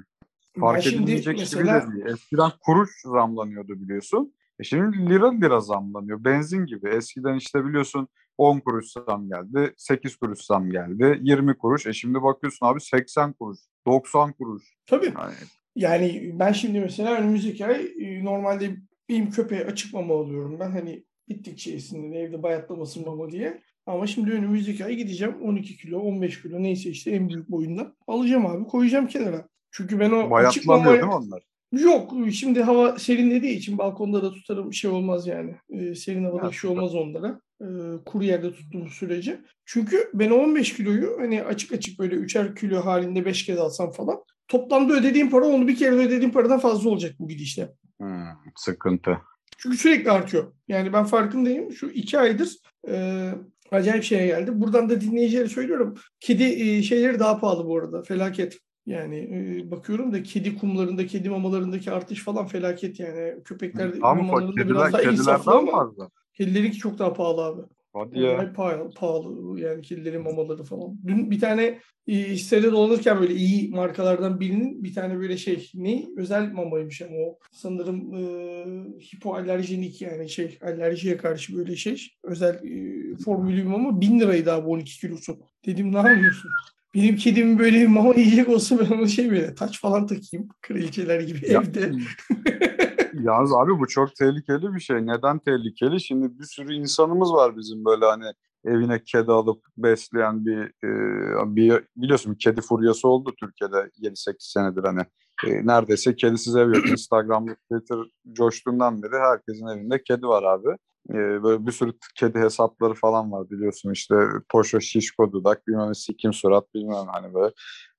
Fark edilmeyecek mesela... gibi de değil. Eskiden kuruş zamlanıyordu biliyorsun. E şimdi lira lira zamlanıyor. Benzin gibi. Eskiden işte biliyorsun 10 kuruş zam geldi, 8 kuruş zam geldi, 20 kuruş. E şimdi bakıyorsun abi 80 kuruş, 90 kuruş. Tabii. Yani, yani ben şimdi mesela önümüzdeki ay e, normalde benim köpeğe açık mama alıyorum ben. Hani bittikçe yesin evde bayatlamasın mama diye. Ama şimdi önümüzdeki ay gideceğim 12 kilo 15 kilo neyse işte en büyük boyunda alacağım abi koyacağım kenara. Çünkü ben o açık mamaya... değil mi onlar? Yok şimdi hava serinlediği için balkonda da tutarım şey olmaz yani. Ee, serin havada bir şey olmaz onlara. Ee, kuru yerde tuttuğum sürece. Çünkü ben 15 kiloyu hani açık açık böyle 3'er kilo halinde 5 kez alsam falan toplamda ödediğim para onu bir kere ödediğim paradan fazla olacak bu gidişle. Hmm, sıkıntı. Çünkü sürekli artıyor. Yani ben farkındayım. Şu iki aydır e, acayip şeye geldi. Buradan da dinleyicilere söylüyorum. Kedi e, şeyleri daha pahalı bu arada. Felaket. Yani e, bakıyorum da kedi kumlarında, kedi mamalarındaki artış falan felaket yani. Köpekler mamalarında biraz daha insaflı ama kedilerinki çok daha pahalı abi. Hadi ya. Yani pahalı, pahalı yani kedilerin mamaları falan. Dün bir tane e, sitede dolanırken böyle iyi markalardan birinin bir tane böyle şey ne özel mamaymış ama o sanırım e, hipoalerjenik yani şey alerjiye karşı böyle şey özel e, formülü bir mama 1000 liraydı abi 12 kilosu. Dedim ne yapıyorsun? Benim kedim böyle mama yiyecek olsa ben onu şey böyle taç falan takayım kraliçeler gibi ya, evde. Yalnız abi bu çok tehlikeli bir şey. Neden tehlikeli? Şimdi bir sürü insanımız var bizim böyle hani evine kedi alıp besleyen bir, e, bir biliyorsun kedi furyası oldu Türkiye'de 7-8 senedir hani e, neredeyse kedisiz ev yok. Instagram, Twitter coştuğundan beri herkesin evinde kedi var abi. E, böyle bir sürü kedi hesapları falan var biliyorsun işte Poşo Şişko Dudak bilmem Sikim Surat bilmem hani böyle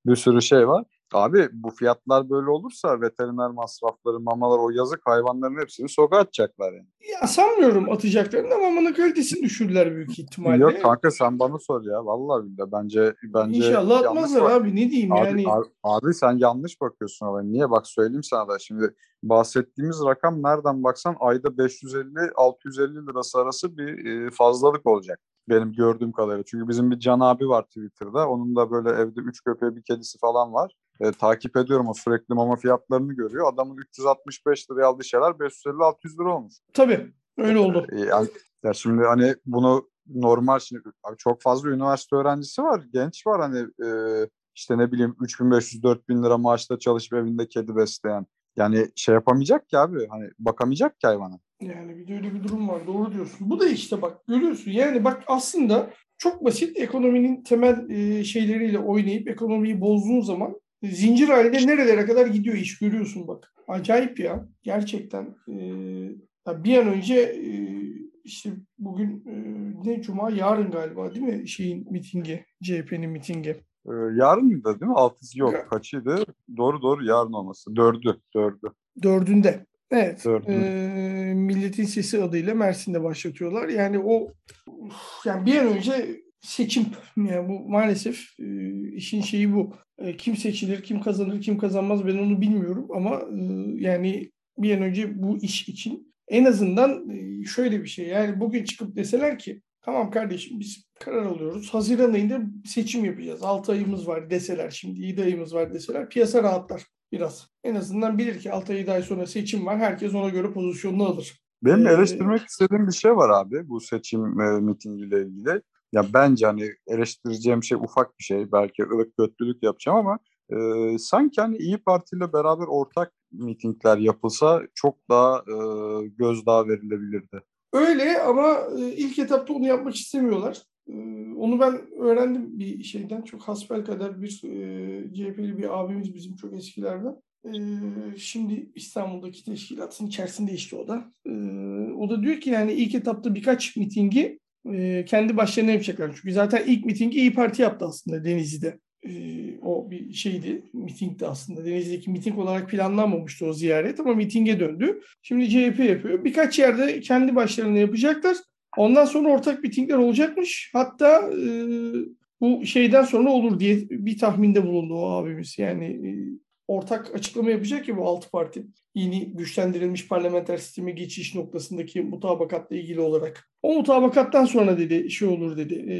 bir sürü şey var. Abi bu fiyatlar böyle olursa veteriner masrafları, mamalar o yazık hayvanların hepsini sokağa atacaklar yani. Ya sanmıyorum atacaklarını ama mamanın kalitesini düşürürler büyük ihtimalle. Yok kanka sen bana sor ya. Vallahi billahi bence bence İnşallah atmazlar bak. abi ne diyeyim abi, yani. Abi, abi sen yanlış bakıyorsun olaya. Niye bak söyleyeyim sana da şimdi bahsettiğimiz rakam nereden baksan ayda 550-650 lirası arası bir e, fazlalık olacak benim gördüğüm kadarıyla. Çünkü bizim bir Can abi var Twitter'da. Onun da böyle evde 3 köpeği bir kedisi falan var e, takip ediyorum o sürekli mama fiyatlarını görüyor. Adamın 365 liraya aldığı şeyler 550-600 lira olmuş. Tabii öyle oldu. E, yani, ya şimdi hani bunu normal şimdi çok fazla üniversite öğrencisi var, genç var hani e, işte ne bileyim 3500-4000 lira maaşla çalışıp evinde kedi besleyen. Yani şey yapamayacak ki abi hani bakamayacak ki hayvana. Yani bir de öyle bir durum var doğru diyorsun. Bu da işte bak görüyorsun yani bak aslında çok basit ekonominin temel e, şeyleriyle oynayıp ekonomiyi bozduğun zaman zincir halinde nerelere kadar gidiyor iş görüyorsun bak. Acayip ya. Gerçekten. E, bir an önce e, işte bugün e, ne cuma yarın galiba değil mi şeyin mitingi CHP'nin mitingi. Ee, yarın da değil mi? Altısı yok. Ya. Kaçıydı? Doğru doğru yarın olması. Dördü. Dördü. Dördünde. Evet. Dördünde. E, Milletin Sesi adıyla Mersin'de başlatıyorlar. Yani o yani bir an önce seçim yani bu maalesef e, işin şeyi bu. E, kim seçilir, kim kazanır, kim kazanmaz ben onu bilmiyorum ama e, yani bir an önce bu iş için en azından şöyle bir şey yani bugün çıkıp deseler ki tamam kardeşim biz karar alıyoruz. Haziran ayında seçim yapacağız. 6 ayımız var deseler şimdi 7 ayımız var deseler piyasa rahatlar biraz. En azından bilir ki 6 ay sonra seçim var. Herkes ona göre pozisyonunu alır. Benim eleştirmek ee, istediğim bir şey var abi bu seçim e, mitingiyle ilgili. Ya bence hani eleştireceğim şey ufak bir şey. Belki ılık kötülük yapacağım ama e, sanki hani İyi Parti ile beraber ortak mitingler yapılsa çok daha e, gözdağı verilebilirdi. Öyle ama e, ilk etapta onu yapmak istemiyorlar. E, onu ben öğrendim bir şeyden. Çok hasbel kadar bir e, CHP'li bir abimiz bizim çok eskilerden. Şimdi İstanbul'daki teşkilatın içerisinde işte o da. O da diyor ki yani ilk etapta birkaç mitingi kendi başlarına yapacaklar. Çünkü zaten ilk mitingi İyi Parti yaptı aslında Denizli'de. E, o bir şeydi, mitingdi aslında. Denizli'deki miting olarak planlanmamıştı o ziyaret ama mitinge döndü. Şimdi CHP yapıyor. Birkaç yerde kendi başlarına yapacaklar. Ondan sonra ortak mitingler olacakmış. Hatta e, bu şeyden sonra olur diye bir tahminde bulundu o abimiz. Yani e, ortak açıklama yapacak ki bu altı parti yeni güçlendirilmiş parlamenter sisteme geçiş noktasındaki mutabakatla ilgili olarak. O mutabakattan sonra dedi şey olur dedi. E,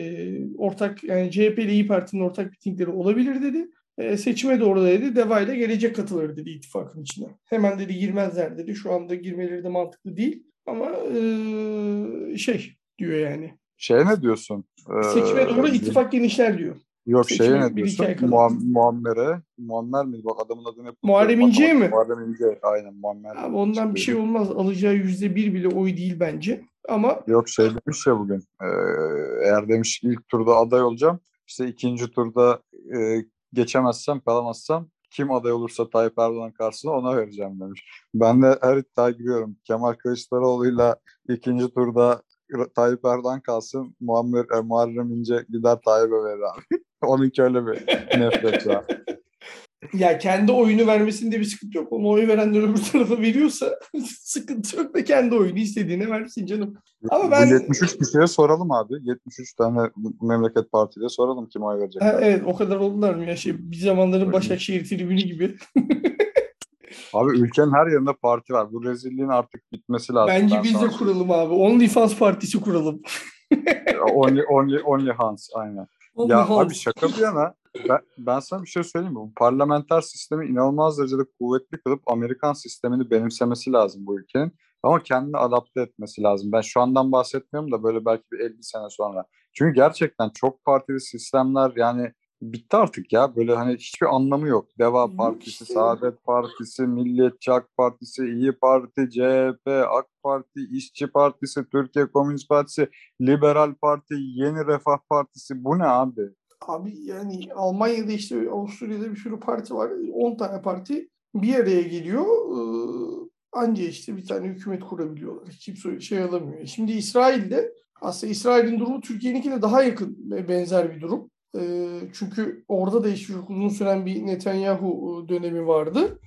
ortak yani CHP ile İyi Parti'nin ortak mitingleri olabilir dedi. E, seçime doğru da dedi. Deva ile gelecek katılır dedi ittifakın içine. Hemen dedi girmezler dedi. Şu anda girmeleri de mantıklı değil. Ama e, şey diyor yani. Şey ne diyorsun? Ee, Seçime doğru ittifak genişler diyor. Yok şey ne diyorsun? Muam Muammer'e. Muammer miydi? Bak adamın adını hep Muharrem İnce'ye mi? Muharrem İnce. Aynen Muammer. Abi ondan bir şey olmaz. Alacağı yüzde bir bile oy değil bence. Ama Yok şey demiş ya bugün. E, eğer demiş ilk turda aday olacağım. İşte ikinci turda e, geçemezsem, kalamazsam kim aday olursa Tayyip Erdoğan karşısına ona vereceğim demiş. Ben de her iddiaya giriyorum. Kemal Kılıçdaroğlu'yla ikinci turda Tayyip Erdoğan kalsın. Muammer, e, Muharrem İnce gider Tayyip'e verir abi. Onunki öyle bir nefret var. ya kendi oyunu vermesinde bir sıkıntı yok. Onu oy verenler öbür tarafa veriyorsa sıkıntı yok da kendi oyunu istediğine versin canım. Ama ben... Bu 73 kişiye soralım abi. 73 tane memleket partide soralım kim oy verecek. Ha, evet o kadar oldular mı ya? Şey, bir zamanların Başakşehir tribünü gibi. Abi ülkenin her yerinde parti var. Bu rezilliğin artık bitmesi lazım. Bence biz de kuralım abi. OnlyFans partisi kuralım. only, only, only Hans aynen. Only ya Hans. abi şaka bir yana ben, ben sana bir şey söyleyeyim mi? Bu parlamenter sistemi inanılmaz derecede kuvvetli kılıp Amerikan sistemini benimsemesi lazım bu ülkenin. Ama kendini adapte etmesi lazım. Ben şu andan bahsetmiyorum da böyle belki bir 50 sene sonra. Çünkü gerçekten çok partili sistemler yani bitti artık ya. Böyle hani hiçbir anlamı yok. Deva Partisi, Saadet Partisi, Milliyetçi AK Partisi, İyi Parti, CHP, AK Parti, İşçi Partisi, Türkiye Komünist Partisi, Liberal Parti, Yeni Refah Partisi. Bu ne abi? Abi yani Almanya'da işte Avusturya'da bir sürü parti var. 10 tane parti bir araya geliyor. Ee, anca işte bir tane hükümet kurabiliyorlar. Kimse şey alamıyor. Şimdi İsrail'de aslında İsrail'in durumu Türkiye'ninkine daha yakın benzer bir durum. Ee, çünkü orada da işte uzun süren bir Netanyahu e, dönemi vardı.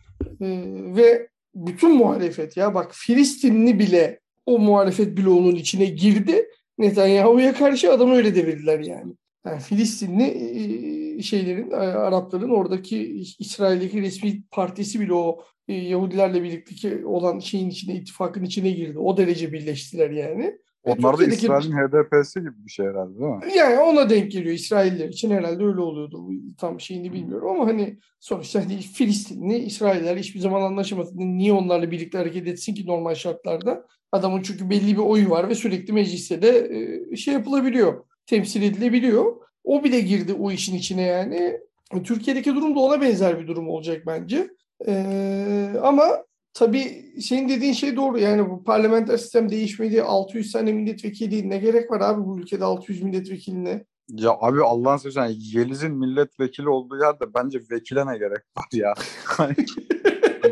Ee, ve bütün muhalefet ya bak Filistinli bile o muhalefet bloğunun içine girdi. Netanyahu'ya karşı adamı öyle devirdiler yani yani Filistinli şeylerin, Arapların oradaki İsrail'deki resmi partisi bile o Yahudilerle birlikte olan şeyin içine, ittifakın içine girdi. O derece birleştiler yani. Onlar da İsrail'in HDP'si gibi bir şey herhalde değil mi? Yani ona denk geliyor İsrailler için herhalde öyle oluyordu. Tam şeyini bilmiyorum ama hani sonuçta hani Filistinli İsrailler hiçbir zaman anlaşamadı. Niye onlarla birlikte hareket etsin ki normal şartlarda? Adamın çünkü belli bir oyu var ve sürekli mecliste de şey yapılabiliyor temsil edilebiliyor. O bile girdi o işin içine yani. Türkiye'deki durum da ona benzer bir durum olacak bence. Ee, ama tabii senin dediğin şey doğru. Yani bu parlamenter sistem değişmedi. 600 tane milletvekili ne gerek var abi bu ülkede 600 milletvekiline? Ya abi Allah'ın sözü Yeliz'in milletvekili olduğu yerde bence vekile ne gerek var ya.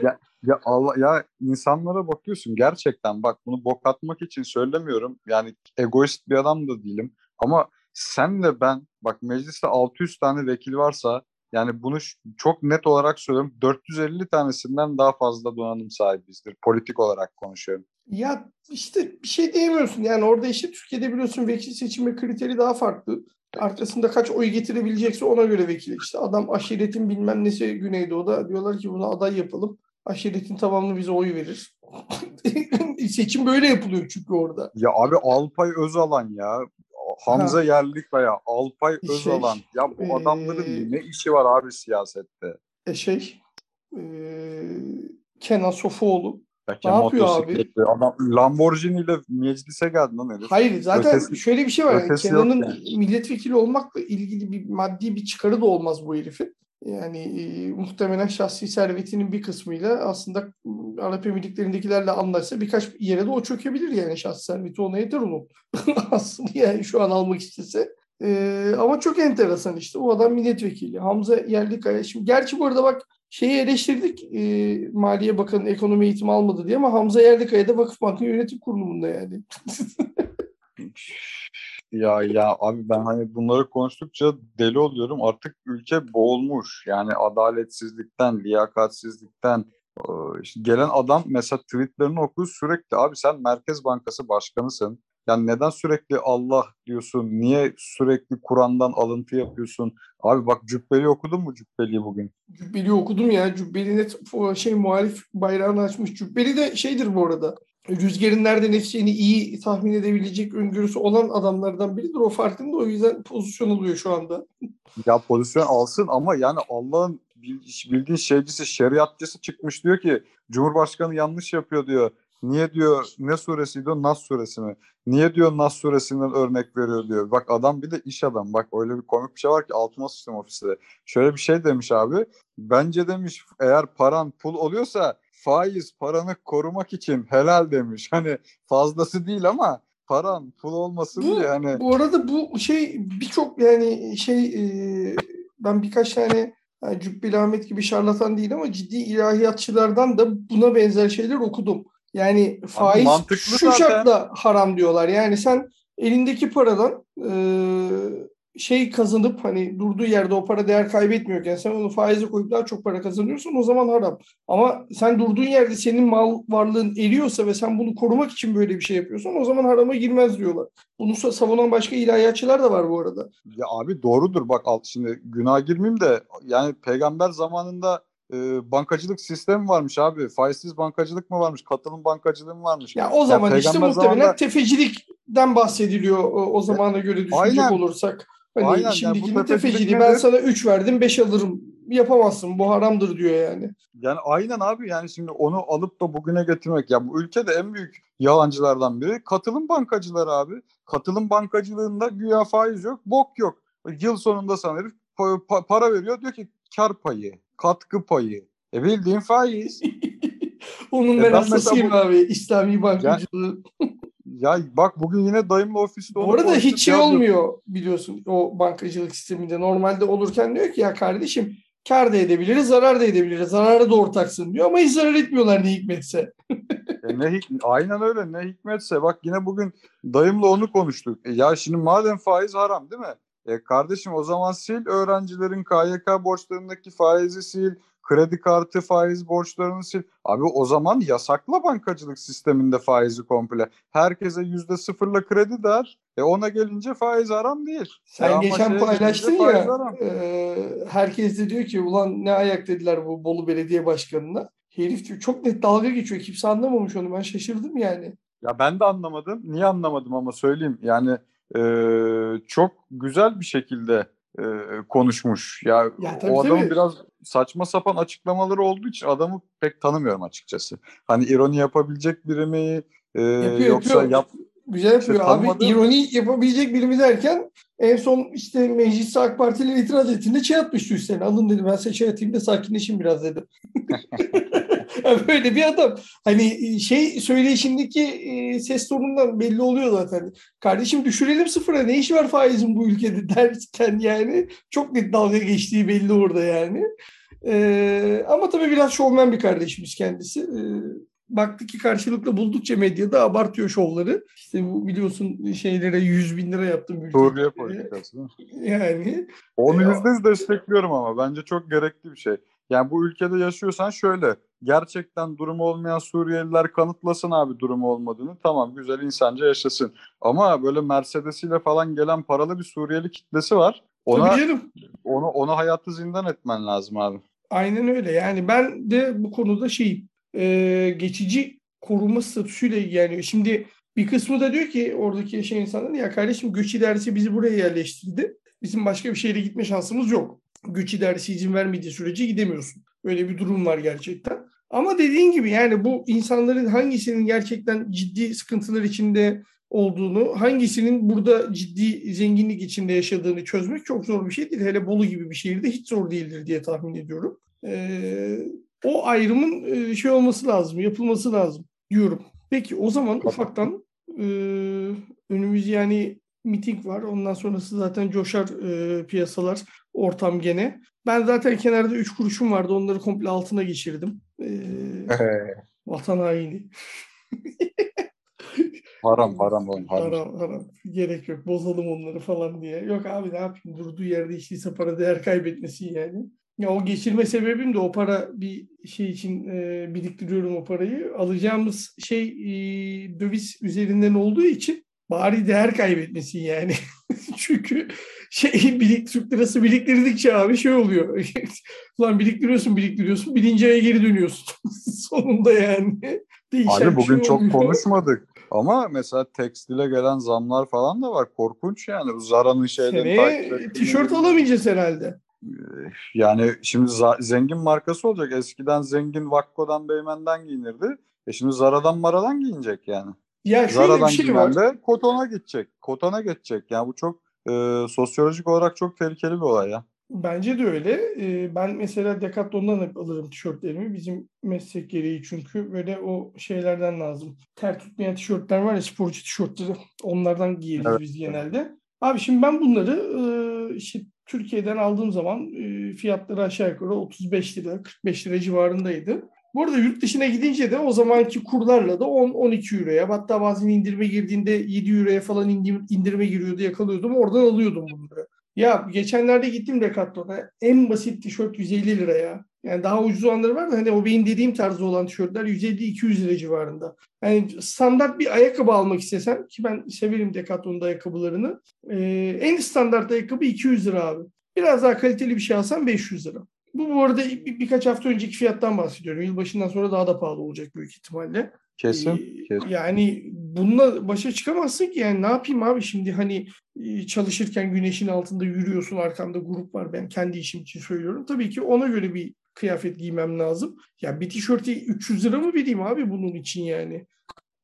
ya, ya Allah ya insanlara bakıyorsun gerçekten bak bunu bok atmak için söylemiyorum. Yani egoist bir adam da değilim. Ama sen de ben bak mecliste 600 tane vekil varsa yani bunu çok net olarak söylüyorum 450 tanesinden daha fazla donanım sahibizdir. Politik olarak konuşuyorum. Ya işte bir şey diyemiyorsun. Yani orada işte Türkiye'de biliyorsun vekil seçimi kriteri daha farklı. Arkasında kaç oy getirebilecekse ona göre vekil. İşte adam aşiretin bilmem nesi Güneydoğu'da diyorlar ki bunu aday yapalım. Aşiretin tamamını bize oy verir. Seçim böyle yapılıyor çünkü orada. Ya abi Alpay Özalan ya. Hamza ha. Yerlikaya, Alpay şey, Özalan. Ya bu e, adamların ne işi var abi siyasette? E şey, e, Kenan Sofuoğlu. Ya ne yapıyor abi? Adam Lamborghini ile meclise geldi lan herif. Hayır zaten ötesi, şöyle bir şey var. Yani, Kenan'ın yani. milletvekili olmakla ilgili bir maddi bir çıkarı da olmaz bu herifin. Yani muhtemelen şahsi servetinin bir kısmıyla aslında Arap Emirlikleri'ndekilerle anlaşsa birkaç yere de o çökebilir yani şahsi serveti ona yeter onun. aslında yani şu an almak istese. E, ama çok enteresan işte o adam milletvekili. Hamza Yerlikaya. Şimdi gerçi bu arada bak şeyi eleştirdik e, Maliye Bakanı ekonomi eğitimi almadı diye ama Hamza Yerlikaya da Vakıf Bankı Yönetim Kurulu'nda yani. Ya ya abi ben hani bunları konuştukça deli oluyorum. Artık ülke boğulmuş. Yani adaletsizlikten, liyakatsizlikten işte gelen adam mesela tweetlerini okuyor sürekli abi sen Merkez Bankası başkanısın. Yani neden sürekli Allah diyorsun? Niye sürekli Kur'an'dan alıntı yapıyorsun? Abi bak Cübbeli okudun mu Cübbeli'yi bugün? Cübbeli okudum ya. Cübbeli net şey muhalif bayrağını açmış. Cübbeli de şeydir bu arada rüzgarın nereden eseceğini iyi tahmin edebilecek öngörüsü olan adamlardan biridir. O farkında o yüzden pozisyon alıyor şu anda. Ya pozisyon alsın ama yani Allah'ın bildiğin şeycisi, şeriatçısı çıkmış diyor ki Cumhurbaşkanı yanlış yapıyor diyor. Niye diyor ne suresiydi o Nas suresi mi? Niye diyor Nas suresinden örnek veriyor diyor. Bak adam bir de iş adam. Bak öyle bir komik bir şey var ki altıma sıçtım ofiste. Şöyle bir şey demiş abi. Bence demiş eğer paran pul oluyorsa faiz paranı korumak için helal demiş. Hani fazlası değil ama paran pul olmasın Bu, diye hani bu arada bu şey birçok yani şey e, ben birkaç tane yani Cübbeli Ahmet gibi şarlatan değil ama ciddi ilahiyatçılardan da buna benzer şeyler okudum. Yani faiz mantıklı şu zaten. şartla haram diyorlar. Yani sen elindeki paradan e, şey kazanıp hani durduğu yerde o para değer kaybetmiyorken sen onu faize koyup daha çok para kazanıyorsun o zaman haram. Ama sen durduğun yerde senin mal varlığın eriyorsa ve sen bunu korumak için böyle bir şey yapıyorsan o zaman harama girmez diyorlar. Bunu sa- savunan başka ilahiyatçılar da var bu arada. Ya abi doğrudur bak alt şimdi günah girmeyeyim de yani peygamber zamanında e, bankacılık sistemi varmış abi. Faizsiz bankacılık mı varmış? Katılım bankacılığı mı varmış? Ya o zaman işte peygamber muhtemelen zamanında- tefecilikten bahsediliyor o, o zamana göre düşünecek Aynen. olursak. Hani Aynen, yani şimdiki bu tefecilik tefeciliği ben sana 3 verdim 5 alırım. Yapamazsın bu haramdır diyor yani. Yani aynen abi yani şimdi onu alıp da bugüne getirmek ya bu ülkede en büyük yalancılardan biri katılım bankacıları abi. Katılım bankacılığında güya faiz yok, bok yok. Yıl sonunda sana herif para veriyor diyor ki kar payı, katkı payı. E bildiğin faiz. Onun E ben hastasıyım mesela abi İslami bankacılığı. Ya bak bugün yine dayımla ofiste Bu arada hiç şey olmuyor biliyorsun o bankacılık sisteminde. Normalde olurken diyor ki ya kardeşim kar da edebiliriz, zarar da edebiliriz. Zarara da ortaksın diyor ama hiç zarar etmiyorlar ne hikmetse. E ne hik- aynen öyle ne hikmetse bak yine bugün dayımla onu konuştuk. E ya şimdi madem faiz haram değil mi? E kardeşim o zaman sil öğrencilerin KYK borçlarındaki faizi sil, kredi kartı faiz borçlarını sil. Abi o zaman yasakla bankacılık sisteminde faizi komple. Herkese yüzde sıfırla kredi der. E ona gelince faiz haram değil. Sen E ama geçen şeye paylaştın ya e, herkes de diyor ki ulan ne ayak dediler bu Bolu Belediye Başkanı'na. Herif diyor çok net dalga geçiyor. Kimse anlamamış onu. Ben şaşırdım yani. Ya ben de anlamadım. Niye anlamadım ama söyleyeyim. Yani e, çok güzel bir şekilde e, konuşmuş. Ya, Ya tabii, o adamın tabii. biraz saçma sapan açıklamaları olduğu için adamı pek tanımıyorum açıkçası. Hani ironi yapabilecek biri mi e, Yapıyor, yoksa yapıyor. yap Güzel yapıyor. İşte Abi ironi yapabilecek birimiz derken en son işte mecliste AK Partililer itiraz ettiğinde çay atmıştı üstlerine. Alın dedi ben size çay atayım da sakinleşin biraz dedi. Ya Böyle bir adam. Hani şey söyleyişindeki e, ses tonundan belli oluyor zaten. Kardeşim düşürelim sıfıra ne işi var faizin bu ülkede derken yani çok net dalga geçtiği belli orada yani. Ee, ama tabii biraz şovmen bir kardeşimiz kendisi. Ee, baktı ki karşılıklı buldukça medyada abartıyor şovları. İşte bu biliyorsun şeylere 100 bin lira yaptım. Suriye politikası. mi? Yani Onu yüzde yüz destekliyorum ama bence çok gerekli bir şey. Yani bu ülkede yaşıyorsan şöyle gerçekten durumu olmayan Suriyeliler kanıtlasın abi durumu olmadığını. Tamam güzel insanca yaşasın. Ama böyle Mercedes'iyle falan gelen paralı bir Suriyeli kitlesi var. Ona onu ona hayatı zindan etmen lazım abi. Aynen öyle. Yani ben de bu konuda şeyim. e, geçici koruma statüsüyle yani şimdi bir kısmı da diyor ki oradaki yaşayan insanlar ya kardeşim göç idaresi bizi buraya yerleştirdi. Bizim başka bir şehre gitme şansımız yok. Göç idaresi izin vermediği sürece gidemiyorsun. Böyle bir durum var gerçekten. Ama dediğin gibi yani bu insanların hangisinin gerçekten ciddi sıkıntılar içinde olduğunu, hangisinin burada ciddi zenginlik içinde yaşadığını çözmek çok zor bir şey değil. Hele Bolu gibi bir şehirde hiç zor değildir diye tahmin ediyorum. Ee, o ayrımın e, şey olması lazım, yapılması lazım diyorum. Peki o zaman ufaktan e, önümüz yani miting var. Ondan sonrası zaten coşar e, piyasalar, ortam gene. Ben zaten kenarda 3 kuruşum vardı. Onları komple altına geçirdim. E, vatan haini. haram haram oğlum haram. Haram, haram. Gerek yok. Bozalım onları falan diye. Yok abi ne yapayım? Durduğu yerde işteyse para değer kaybetmesi yani. Ya o geçirme sebebim de o para bir şey için e, biriktiriyorum o parayı. Alacağımız şey e, döviz üzerinden olduğu için bari değer kaybetmesin yani. Çünkü şey birik, Türk lirası biriktirdikçe abi şey oluyor. Ulan biriktiriyorsun biriktiriyorsun birinci aya geri dönüyorsun. Sonunda yani. Değişen Abi bugün şey çok konuşmadık. Ama mesela tekstile gelen zamlar falan da var. Korkunç yani. Bu Zara'nın şeylerini takip Seneye tişört bilmiyorum. alamayacağız herhalde. yani şimdi zengin markası olacak. Eskiden zengin Vakko'dan Beymen'den giyinirdi. E şimdi Zara'dan Mara'dan giyinecek yani. Ya Zara'dan bir şey var. de Koton'a gidecek. Koton'a geçecek. Yani bu çok e, sosyolojik olarak çok tehlikeli bir olay ya. Bence de öyle. Ee, ben mesela Decathlon'dan hep alırım tişörtlerimi. Bizim meslek gereği çünkü böyle o şeylerden lazım. Ter tutmayan tişörtler var ya sporcu tişörtleri. Onlardan giyeriz evet. biz genelde. Abi şimdi ben bunları e, işte Türkiye'den aldığım zaman e, fiyatları aşağı yukarı 35 lira, 45 lira civarındaydı. Bu arada yurt dışına gidince de o zamanki kurlarla da 10-12 euroya hatta bazen indirime girdiğinde 7 euroya falan indirime giriyordu yakalıyordum. Oradan alıyordum bunları. Ya geçenlerde gittim Decathlon'a. En basit tişört 150 liraya. Yani daha ucuz olanları var da hani o benim dediğim tarzda olan tişörtler 150-200 lira civarında. Yani standart bir ayakkabı almak istesem ki ben severim Decathlon'un ayakkabılarını. E, en standart ayakkabı 200 lira abi. Biraz daha kaliteli bir şey alsam 500 lira. Bu bu arada bir, birkaç hafta önceki fiyattan bahsediyorum. Yılbaşından sonra daha da pahalı olacak büyük ihtimalle. Kesin, ee, kesin. Yani bununla başa çıkamazsın ki yani ne yapayım abi şimdi hani e, çalışırken güneşin altında yürüyorsun arkamda grup var ben kendi işim için söylüyorum. Tabii ki ona göre bir kıyafet giymem lazım. Ya bir tişörtü 300 lira mı vereyim abi bunun için yani?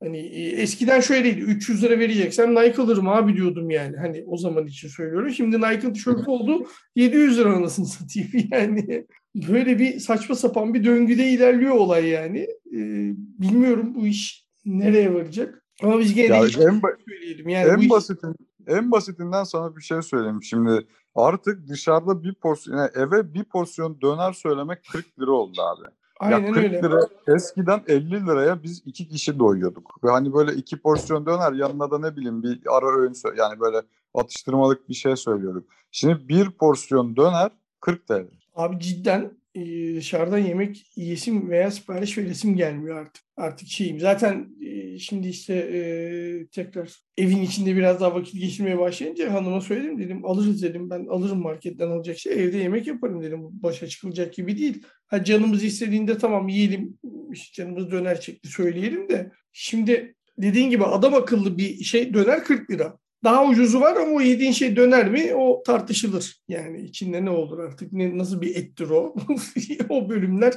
Hani e, eskiden şöyleydi 300 lira vereceksem Nike alırım abi diyordum yani. Hani o zaman için söylüyorum. Şimdi Nike'ın tişörtü oldu 700 lira anasını satayım yani. Böyle bir saçma sapan bir döngüde ilerliyor olay yani. Ee, bilmiyorum bu iş nereye varacak. Ama biz gene ya en, ba- söyleyelim. Yani en basitin en basitinden sana bir şey söyleyeyim. Şimdi artık dışarıda bir porsiyon yani eve bir porsiyon döner söylemek 40 lira oldu abi. Aynen ya 40 öyle. lira eskiden 50 liraya biz iki kişi doyuyorduk. Ve hani böyle iki porsiyon döner yanına da ne bileyim bir ara öğün yani böyle atıştırmalık bir şey söylüyorduk. Şimdi bir porsiyon döner 40 TL. Abi cidden dışarıdan yemek yesim veya sipariş veresim gelmiyor artık. Artık şeyim. Zaten e, şimdi işte e, tekrar evin içinde biraz daha vakit geçirmeye başlayınca hanıma söyledim dedim alırız dedim ben alırım marketten alacak şey evde yemek yaparım dedim başa çıkılacak gibi değil. Ha canımız istediğinde tamam yiyelim işte canımız döner çekti söyleyelim de şimdi dediğin gibi adam akıllı bir şey döner 40 lira. Daha ucuzu var ama o yediğin şey döner mi o tartışılır. Yani içinde ne olur artık ne, nasıl bir ettir o. o bölümler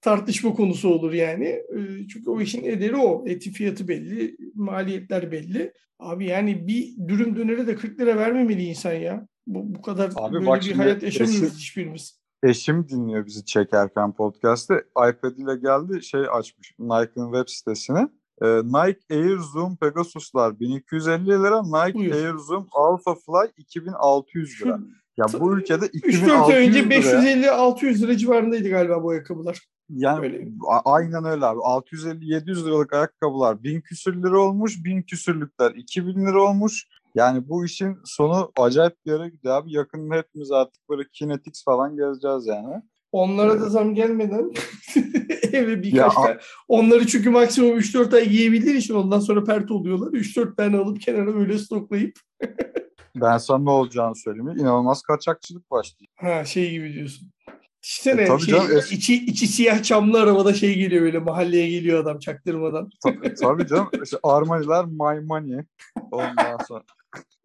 tartışma konusu olur yani. Ee, çünkü o işin ederi o. Eti fiyatı belli, maliyetler belli. Abi yani bir dürüm dönere de 40 lira vermemeli insan ya. Bu, bu kadar Abi böyle bir hayat yaşamıyoruz eşim, hiçbirimiz. Eşim dinliyor bizi çekerken podcast'te. iPad ile geldi şey açmış Nike'ın web sitesini. Ee, Nike Air Zoom Pegasus'lar 1250 lira, Nike Buyur. Air Zoom Alpha Fly 2600 lira. Ya bu ülkede 2600 ay önce 550-600 lira civarındaydı galiba bu ayakkabılar. Yani öyle. aynen öyle abi. 650-700 liralık ayakkabılar 1000 küsür lira olmuş. 1000 küsürlükler 2000 lira olmuş. Yani bu işin sonu acayip bir yere gidiyor abi. Yakında hepimiz artık böyle Kinetics falan gezeceğiz yani. Onlara da zam gelmeden eve birkaç ya, tane. Onları çünkü maksimum 3-4 ay giyebildiği için ondan sonra pert oluyorlar. 3-4 tane alıp kenara böyle stoklayıp. ben sana ne olacağını söyleyeyim. İnanılmaz kaçakçılık başlıyor. Ha şey gibi diyorsun. İşte ne? E, şey, canım, es- içi, içi siyah camlı arabada şey geliyor böyle mahalleye geliyor adam çaktırmadan. Ta- tabii canım. İşte Armaniler My Money. Ondan sonra.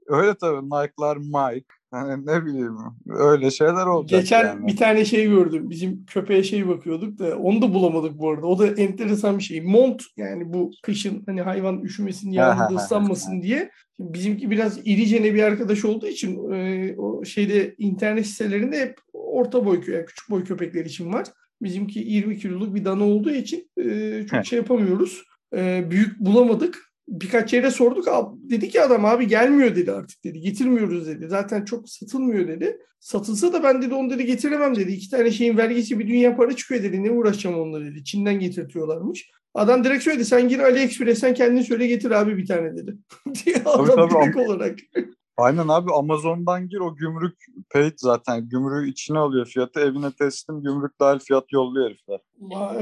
Öyle tabii Nike'lar Mike. Hani ne bileyim öyle şeyler olacak Geçen yani. bir tane şey gördüm. Bizim köpeğe şey bakıyorduk da onu da bulamadık bu arada. O da enteresan bir şey. Mont yani bu kışın hani hayvan üşümesin, yağmurda ıslanmasın diye. Şimdi bizimki biraz iricene bir arkadaş olduğu için e, o şeyde internet sitelerinde hep orta boy yani küçük boy köpekler için var. Bizimki 20 kiloluk bir dana olduğu için e, çok şey yapamıyoruz. E, büyük bulamadık birkaç yere sorduk. Dedi ki adam abi gelmiyor dedi artık dedi. Getirmiyoruz dedi. Zaten çok satılmıyor dedi. Satılsa da ben dedi onu dedi getiremem dedi. İki tane şeyin vergisi bir dünya para çıkıyor dedi. Ne uğraşacağım onunla dedi. Çin'den getirtiyorlarmış. Adam direkt söyledi sen gir AliExpress'ten kendin söyle getir abi bir tane dedi. diye adam tabii, direkt tabii. olarak. Aynen abi Amazon'dan gir o gümrük paid zaten. Gümrüğü içine alıyor fiyatı. Evine teslim gümrük dahil fiyat yolluyor herifler.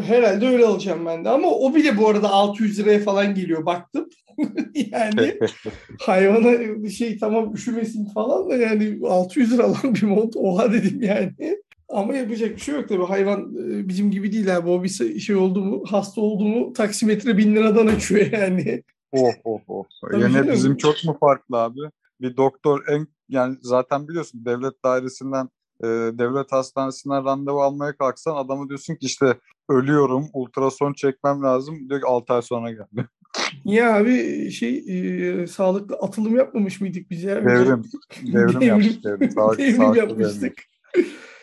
Herhalde öyle alacağım ben de. Ama o bile bu arada 600 liraya falan geliyor. Baktım. yani hayvana şey tamam üşümesin falan da yani 600 lira alan bir mont oha dedim yani. Ama yapacak bir şey yok tabii. Hayvan e, bizim gibi değil abi. O bir şey oldu mu, hasta oldu mu taksimetre bin liradan açıyor yani. Oh oh oh. Tabii Yine bizim çok mu farklı abi? Bir doktor en yani zaten biliyorsun devlet dairesinden e, devlet hastanesinden randevu almaya kalksan adamı diyorsun ki işte ölüyorum ultrason çekmem lazım diyor ki 6 ay sonra geldi. Niye abi şey e, sağlıklı atılım yapmamış mıydık biz ya? Devrim. Devrim, devrim yapmıştık. Devrim, sağlık, devrim yapmıştık.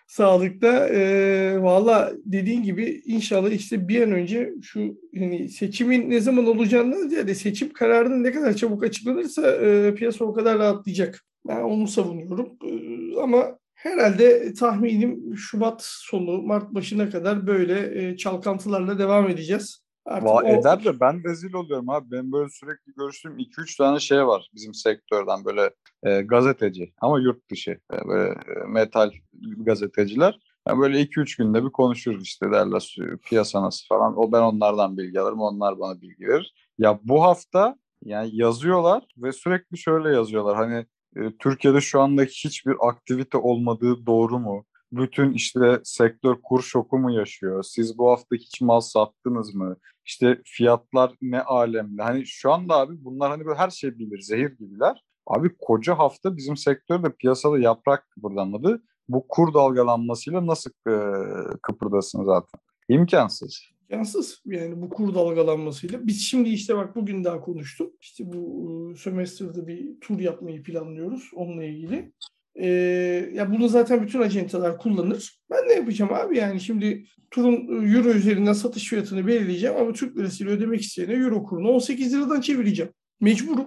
Sağlıkta e, valla dediğin gibi inşallah işte bir an önce şu hani seçimin ne zaman olacağını ziyade seçim kararının ne kadar çabuk açıklanırsa e, piyasa o kadar rahatlayacak. Ben onu savunuyorum. E, ama herhalde tahminim Şubat sonu Mart başına kadar böyle e, çalkantılarla devam edeceğiz. Artık Va- o... Eder de ben rezil oluyorum abi. Ben böyle sürekli görüştüğüm 2-3 tane şey var bizim sektörden böyle e, gazeteci ama yurt dışı e, böyle e, metal gazeteciler. Yani böyle 2-3 günde bir konuşuruz işte derler piyasa nasıl falan. O ben onlardan bilgi alırım, onlar bana bilgi verir. Ya bu hafta yani yazıyorlar ve sürekli şöyle yazıyorlar. Hani e, Türkiye'de şu anda hiçbir aktivite olmadığı doğru mu? Bütün işte sektör kur şoku mu yaşıyor? Siz bu hafta hiç mal sattınız mı? İşte fiyatlar ne alemde? Hani şu anda abi bunlar hani böyle her şey bilir, zehir gibiler. Abi koca hafta bizim sektörde piyasada yaprak kıpırdanmadı. Bu kur dalgalanmasıyla nasıl kıpırdasın zaten? İmkansız. İmkansız yani bu kur dalgalanmasıyla. Biz şimdi işte bak bugün daha konuştuk. İşte bu sömestrde bir tur yapmayı planlıyoruz onunla ilgili. Ee, ya bunu zaten bütün acenteler kullanır. Ben ne yapacağım abi yani şimdi turun e, euro üzerinden satış fiyatını belirleyeceğim ama Türk lirasıyla ödemek isteyene euro kurunu 18 liradan çevireceğim. Mecburum.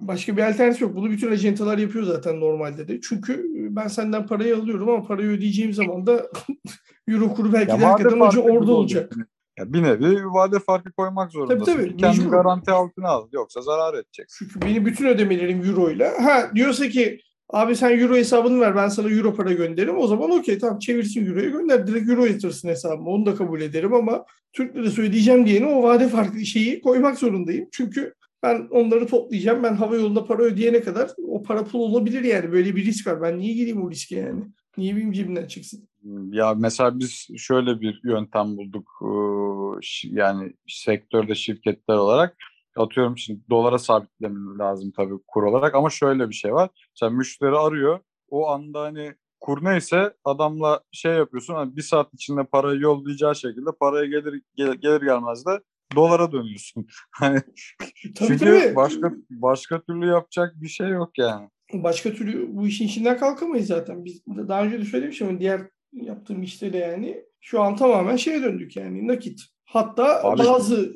Başka bir alternatif yok. Bunu bütün acenteler yapıyor zaten normalde de. Çünkü e, ben senden parayı alıyorum ama parayı ödeyeceğim zaman da euro kuru belki ya de hakikaten hoca orada olacak. Ya bir nevi vade farkı koymak zorundasın. Tabii tabii. Kendi garanti altına al. Yoksa zarar edecek. Çünkü benim bütün ödemelerim euro ile. Ha diyorsa ki Abi sen euro hesabını ver ben sana euro para gönderirim. O zaman okey tamam çevirsin euroyu gönder. Direkt euro yatırsın hesabıma. Onu da kabul ederim ama Türk lirası ödeyeceğim diyene o vade farklı şeyi koymak zorundayım. Çünkü ben onları toplayacağım. Ben hava yolunda para ödeyene kadar o para pul olabilir yani. Böyle bir risk var. Ben niye gireyim o riske yani? Niye benim cebimden çıksın? Ya mesela biz şöyle bir yöntem bulduk. Yani sektörde şirketler olarak atıyorum şimdi dolara sabitlemem lazım tabii kur olarak ama şöyle bir şey var. Sen müşteri arıyor. O anda hani kur neyse adamla şey yapıyorsun hani bir saat içinde parayı yollayacağı şekilde paraya gelir gelir, gelir gelmez de dolara dönüyorsun. Hani çünkü tabii. başka başka türlü yapacak bir şey yok yani. Başka türlü bu işin içinden kalkamayız zaten. Biz daha önce de söylemişim ama diğer yaptığım işte de yani şu an tamamen şeye döndük yani nakit. Hatta Abi, bazı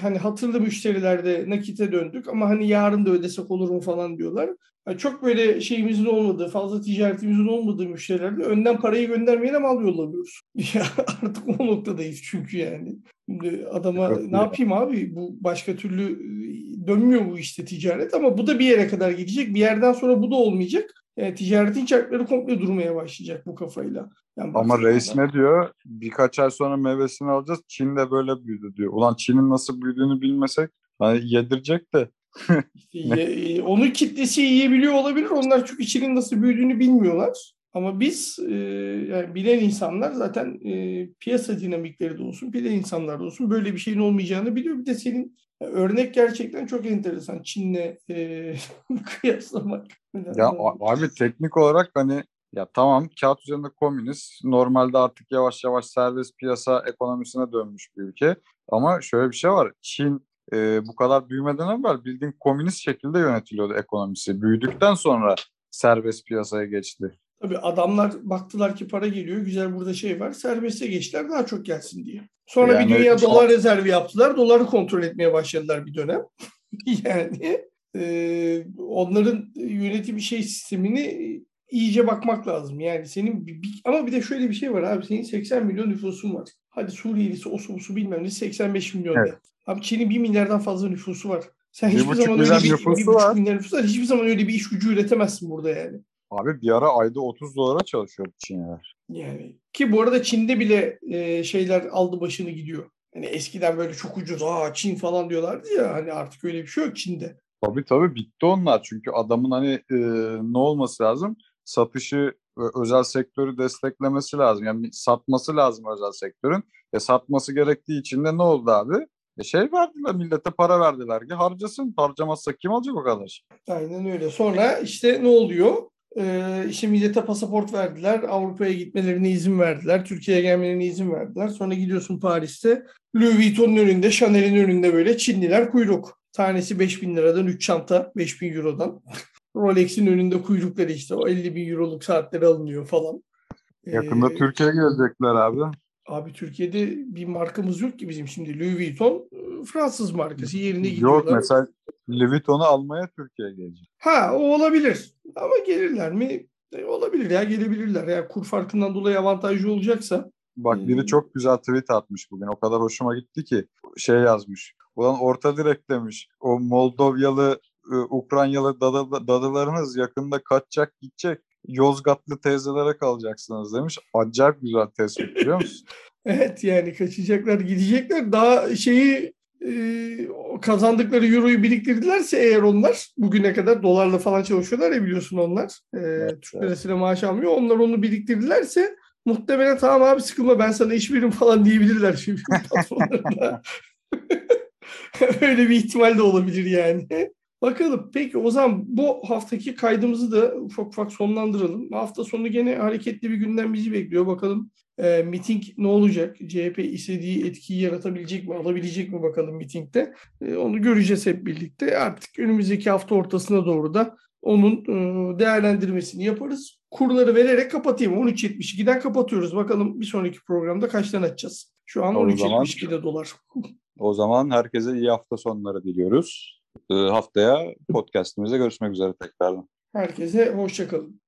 hani hatırlı müşterilerde nakite döndük ama hani yarın da ödesek olur mu falan diyorlar. Yani çok böyle şeyimizin olmadığı, fazla ticaretimizin olmadığı müşterilerde önden parayı göndermeyene mal yollamıyoruz. Ya artık o noktadayız çünkü yani. Şimdi adama ne yapayım abi bu başka türlü dönmüyor bu işte ticaret ama bu da bir yere kadar gidecek. Bir yerden sonra bu da olmayacak. Yani ticaretin çarkları komple durmaya başlayacak bu kafayla. Yani Ama reis ne diyor? Birkaç ay sonra meyvesini alacağız. Çin de böyle büyüdü diyor. Ulan Çin'in nasıl büyüdüğünü bilmesek hani yedirecek de. işte ye, onu kitlesi yiyebiliyor olabilir. Onlar çünkü Çin'in nasıl büyüdüğünü bilmiyorlar. Ama biz e, yani bilen insanlar zaten e, piyasa dinamikleri de olsun, bilen insanlar da olsun böyle bir şeyin olmayacağını biliyor. Bir de senin örnek gerçekten çok enteresan. Çin'le e, kıyaslamak. Ya abi teknik olarak hani ya tamam kağıt üzerinde komünist. Normalde artık yavaş yavaş serbest piyasa ekonomisine dönmüş bir ülke. Ama şöyle bir şey var. Çin e, bu kadar büyümeden evvel bildiğin komünist şekilde yönetiliyordu ekonomisi. Büyüdükten sonra serbest piyasaya geçti. Tabii adamlar baktılar ki para geliyor, güzel burada şey var, serbeste geçtiler daha çok gelsin diye. Sonra yani, bir dünya dolar rezervi yaptılar, doları kontrol etmeye başladılar bir dönem. yani e, onların yönetim şey sistemini iyice bakmak lazım. Yani senin bir, ama bir de şöyle bir şey var abi. Senin 80 milyon nüfusun var. Hadi Suriyelisi, osu busu bilmem ne 85 milyon evet. Abi Çin'in 1 milyardan fazla nüfusu var. Sen bir hiçbir zaman öyle bir, bir, milyar nüfusu var. Hiçbir zaman öyle bir iş gücü üretemezsin burada yani. Abi bir ara ayda 30 dolara çalışıyor Çinliler. Yani ki bu arada Çin'de bile e, şeyler aldı başını gidiyor. Hani eskiden böyle çok ucuz aa Çin falan diyorlardı ya hani artık öyle bir şey yok Çin'de. Tabii tabii bitti onlar çünkü adamın hani e, ne olması lazım? satışı özel sektörü desteklemesi lazım. Yani satması lazım özel sektörün. E satması gerektiği için de ne oldu abi? E şey verdiler millete para verdiler ki harcasın. Harcamazsa kim alacak o kadar? Aynen öyle. Sonra işte ne oluyor? Ee, işte millete pasaport verdiler. Avrupa'ya gitmelerine izin verdiler. Türkiye'ye gelmelerine izin verdiler. Sonra gidiyorsun Paris'te. Louis Vuitton'un önünde, Chanel'in önünde böyle Çinliler kuyruk. Tanesi 5000 liradan 3 çanta 5000 eurodan. Rolex'in önünde kuyrukları işte o 50 bin euroluk saatleri alınıyor falan. Yakında ee, Türkiye'ye gelecekler abi. Abi Türkiye'de bir markamız yok ki bizim şimdi. Louis Vuitton Fransız markası yerine gidiyorlar. Yok mesela Louis Vuitton'u almaya Türkiye'ye gelecek. Ha o olabilir. Ama gelirler mi? E, olabilir ya gelebilirler. Yani kur farkından dolayı avantajlı olacaksa. Bak biri çok güzel tweet atmış bugün. O kadar hoşuma gitti ki şey yazmış. Ulan orta direkt demiş. O Moldovyalı, Ukraynalı dadı, dadılarınız yakında kaçacak gidecek. Yozgatlı teyzelere kalacaksınız demiş. Acayip güzel tespit biliyor musun? evet yani kaçacaklar gidecekler. Daha şeyi e, kazandıkları euroyu biriktirdilerse eğer onlar bugüne kadar dolarla falan çalışıyorlar ya biliyorsun onlar. E, evet, Türk lirasıyla evet. maaş almıyor. Onlar onu biriktirdilerse muhtemelen tamam abi sıkılma ben sana iş veririm falan diyebilirler şimdi. Öyle bir ihtimal de olabilir yani. Bakalım. Peki o zaman bu haftaki kaydımızı da ufak ufak sonlandıralım. Hafta sonu gene hareketli bir günden bizi bekliyor. Bakalım e, miting ne olacak? CHP istediği etkiyi yaratabilecek mi, alabilecek mi bakalım mitingde? E, onu göreceğiz hep birlikte. Artık önümüzdeki hafta ortasına doğru da onun e, değerlendirmesini yaparız. Kurları vererek kapatayım. 13.72'den kapatıyoruz. Bakalım bir sonraki programda kaçtan açacağız? Şu an 13.72'de dolar. O zaman herkese iyi hafta sonları diliyoruz. Ee, haftaya podcastimizde görüşmek üzere tekrardan. Herkese hoşçakalın.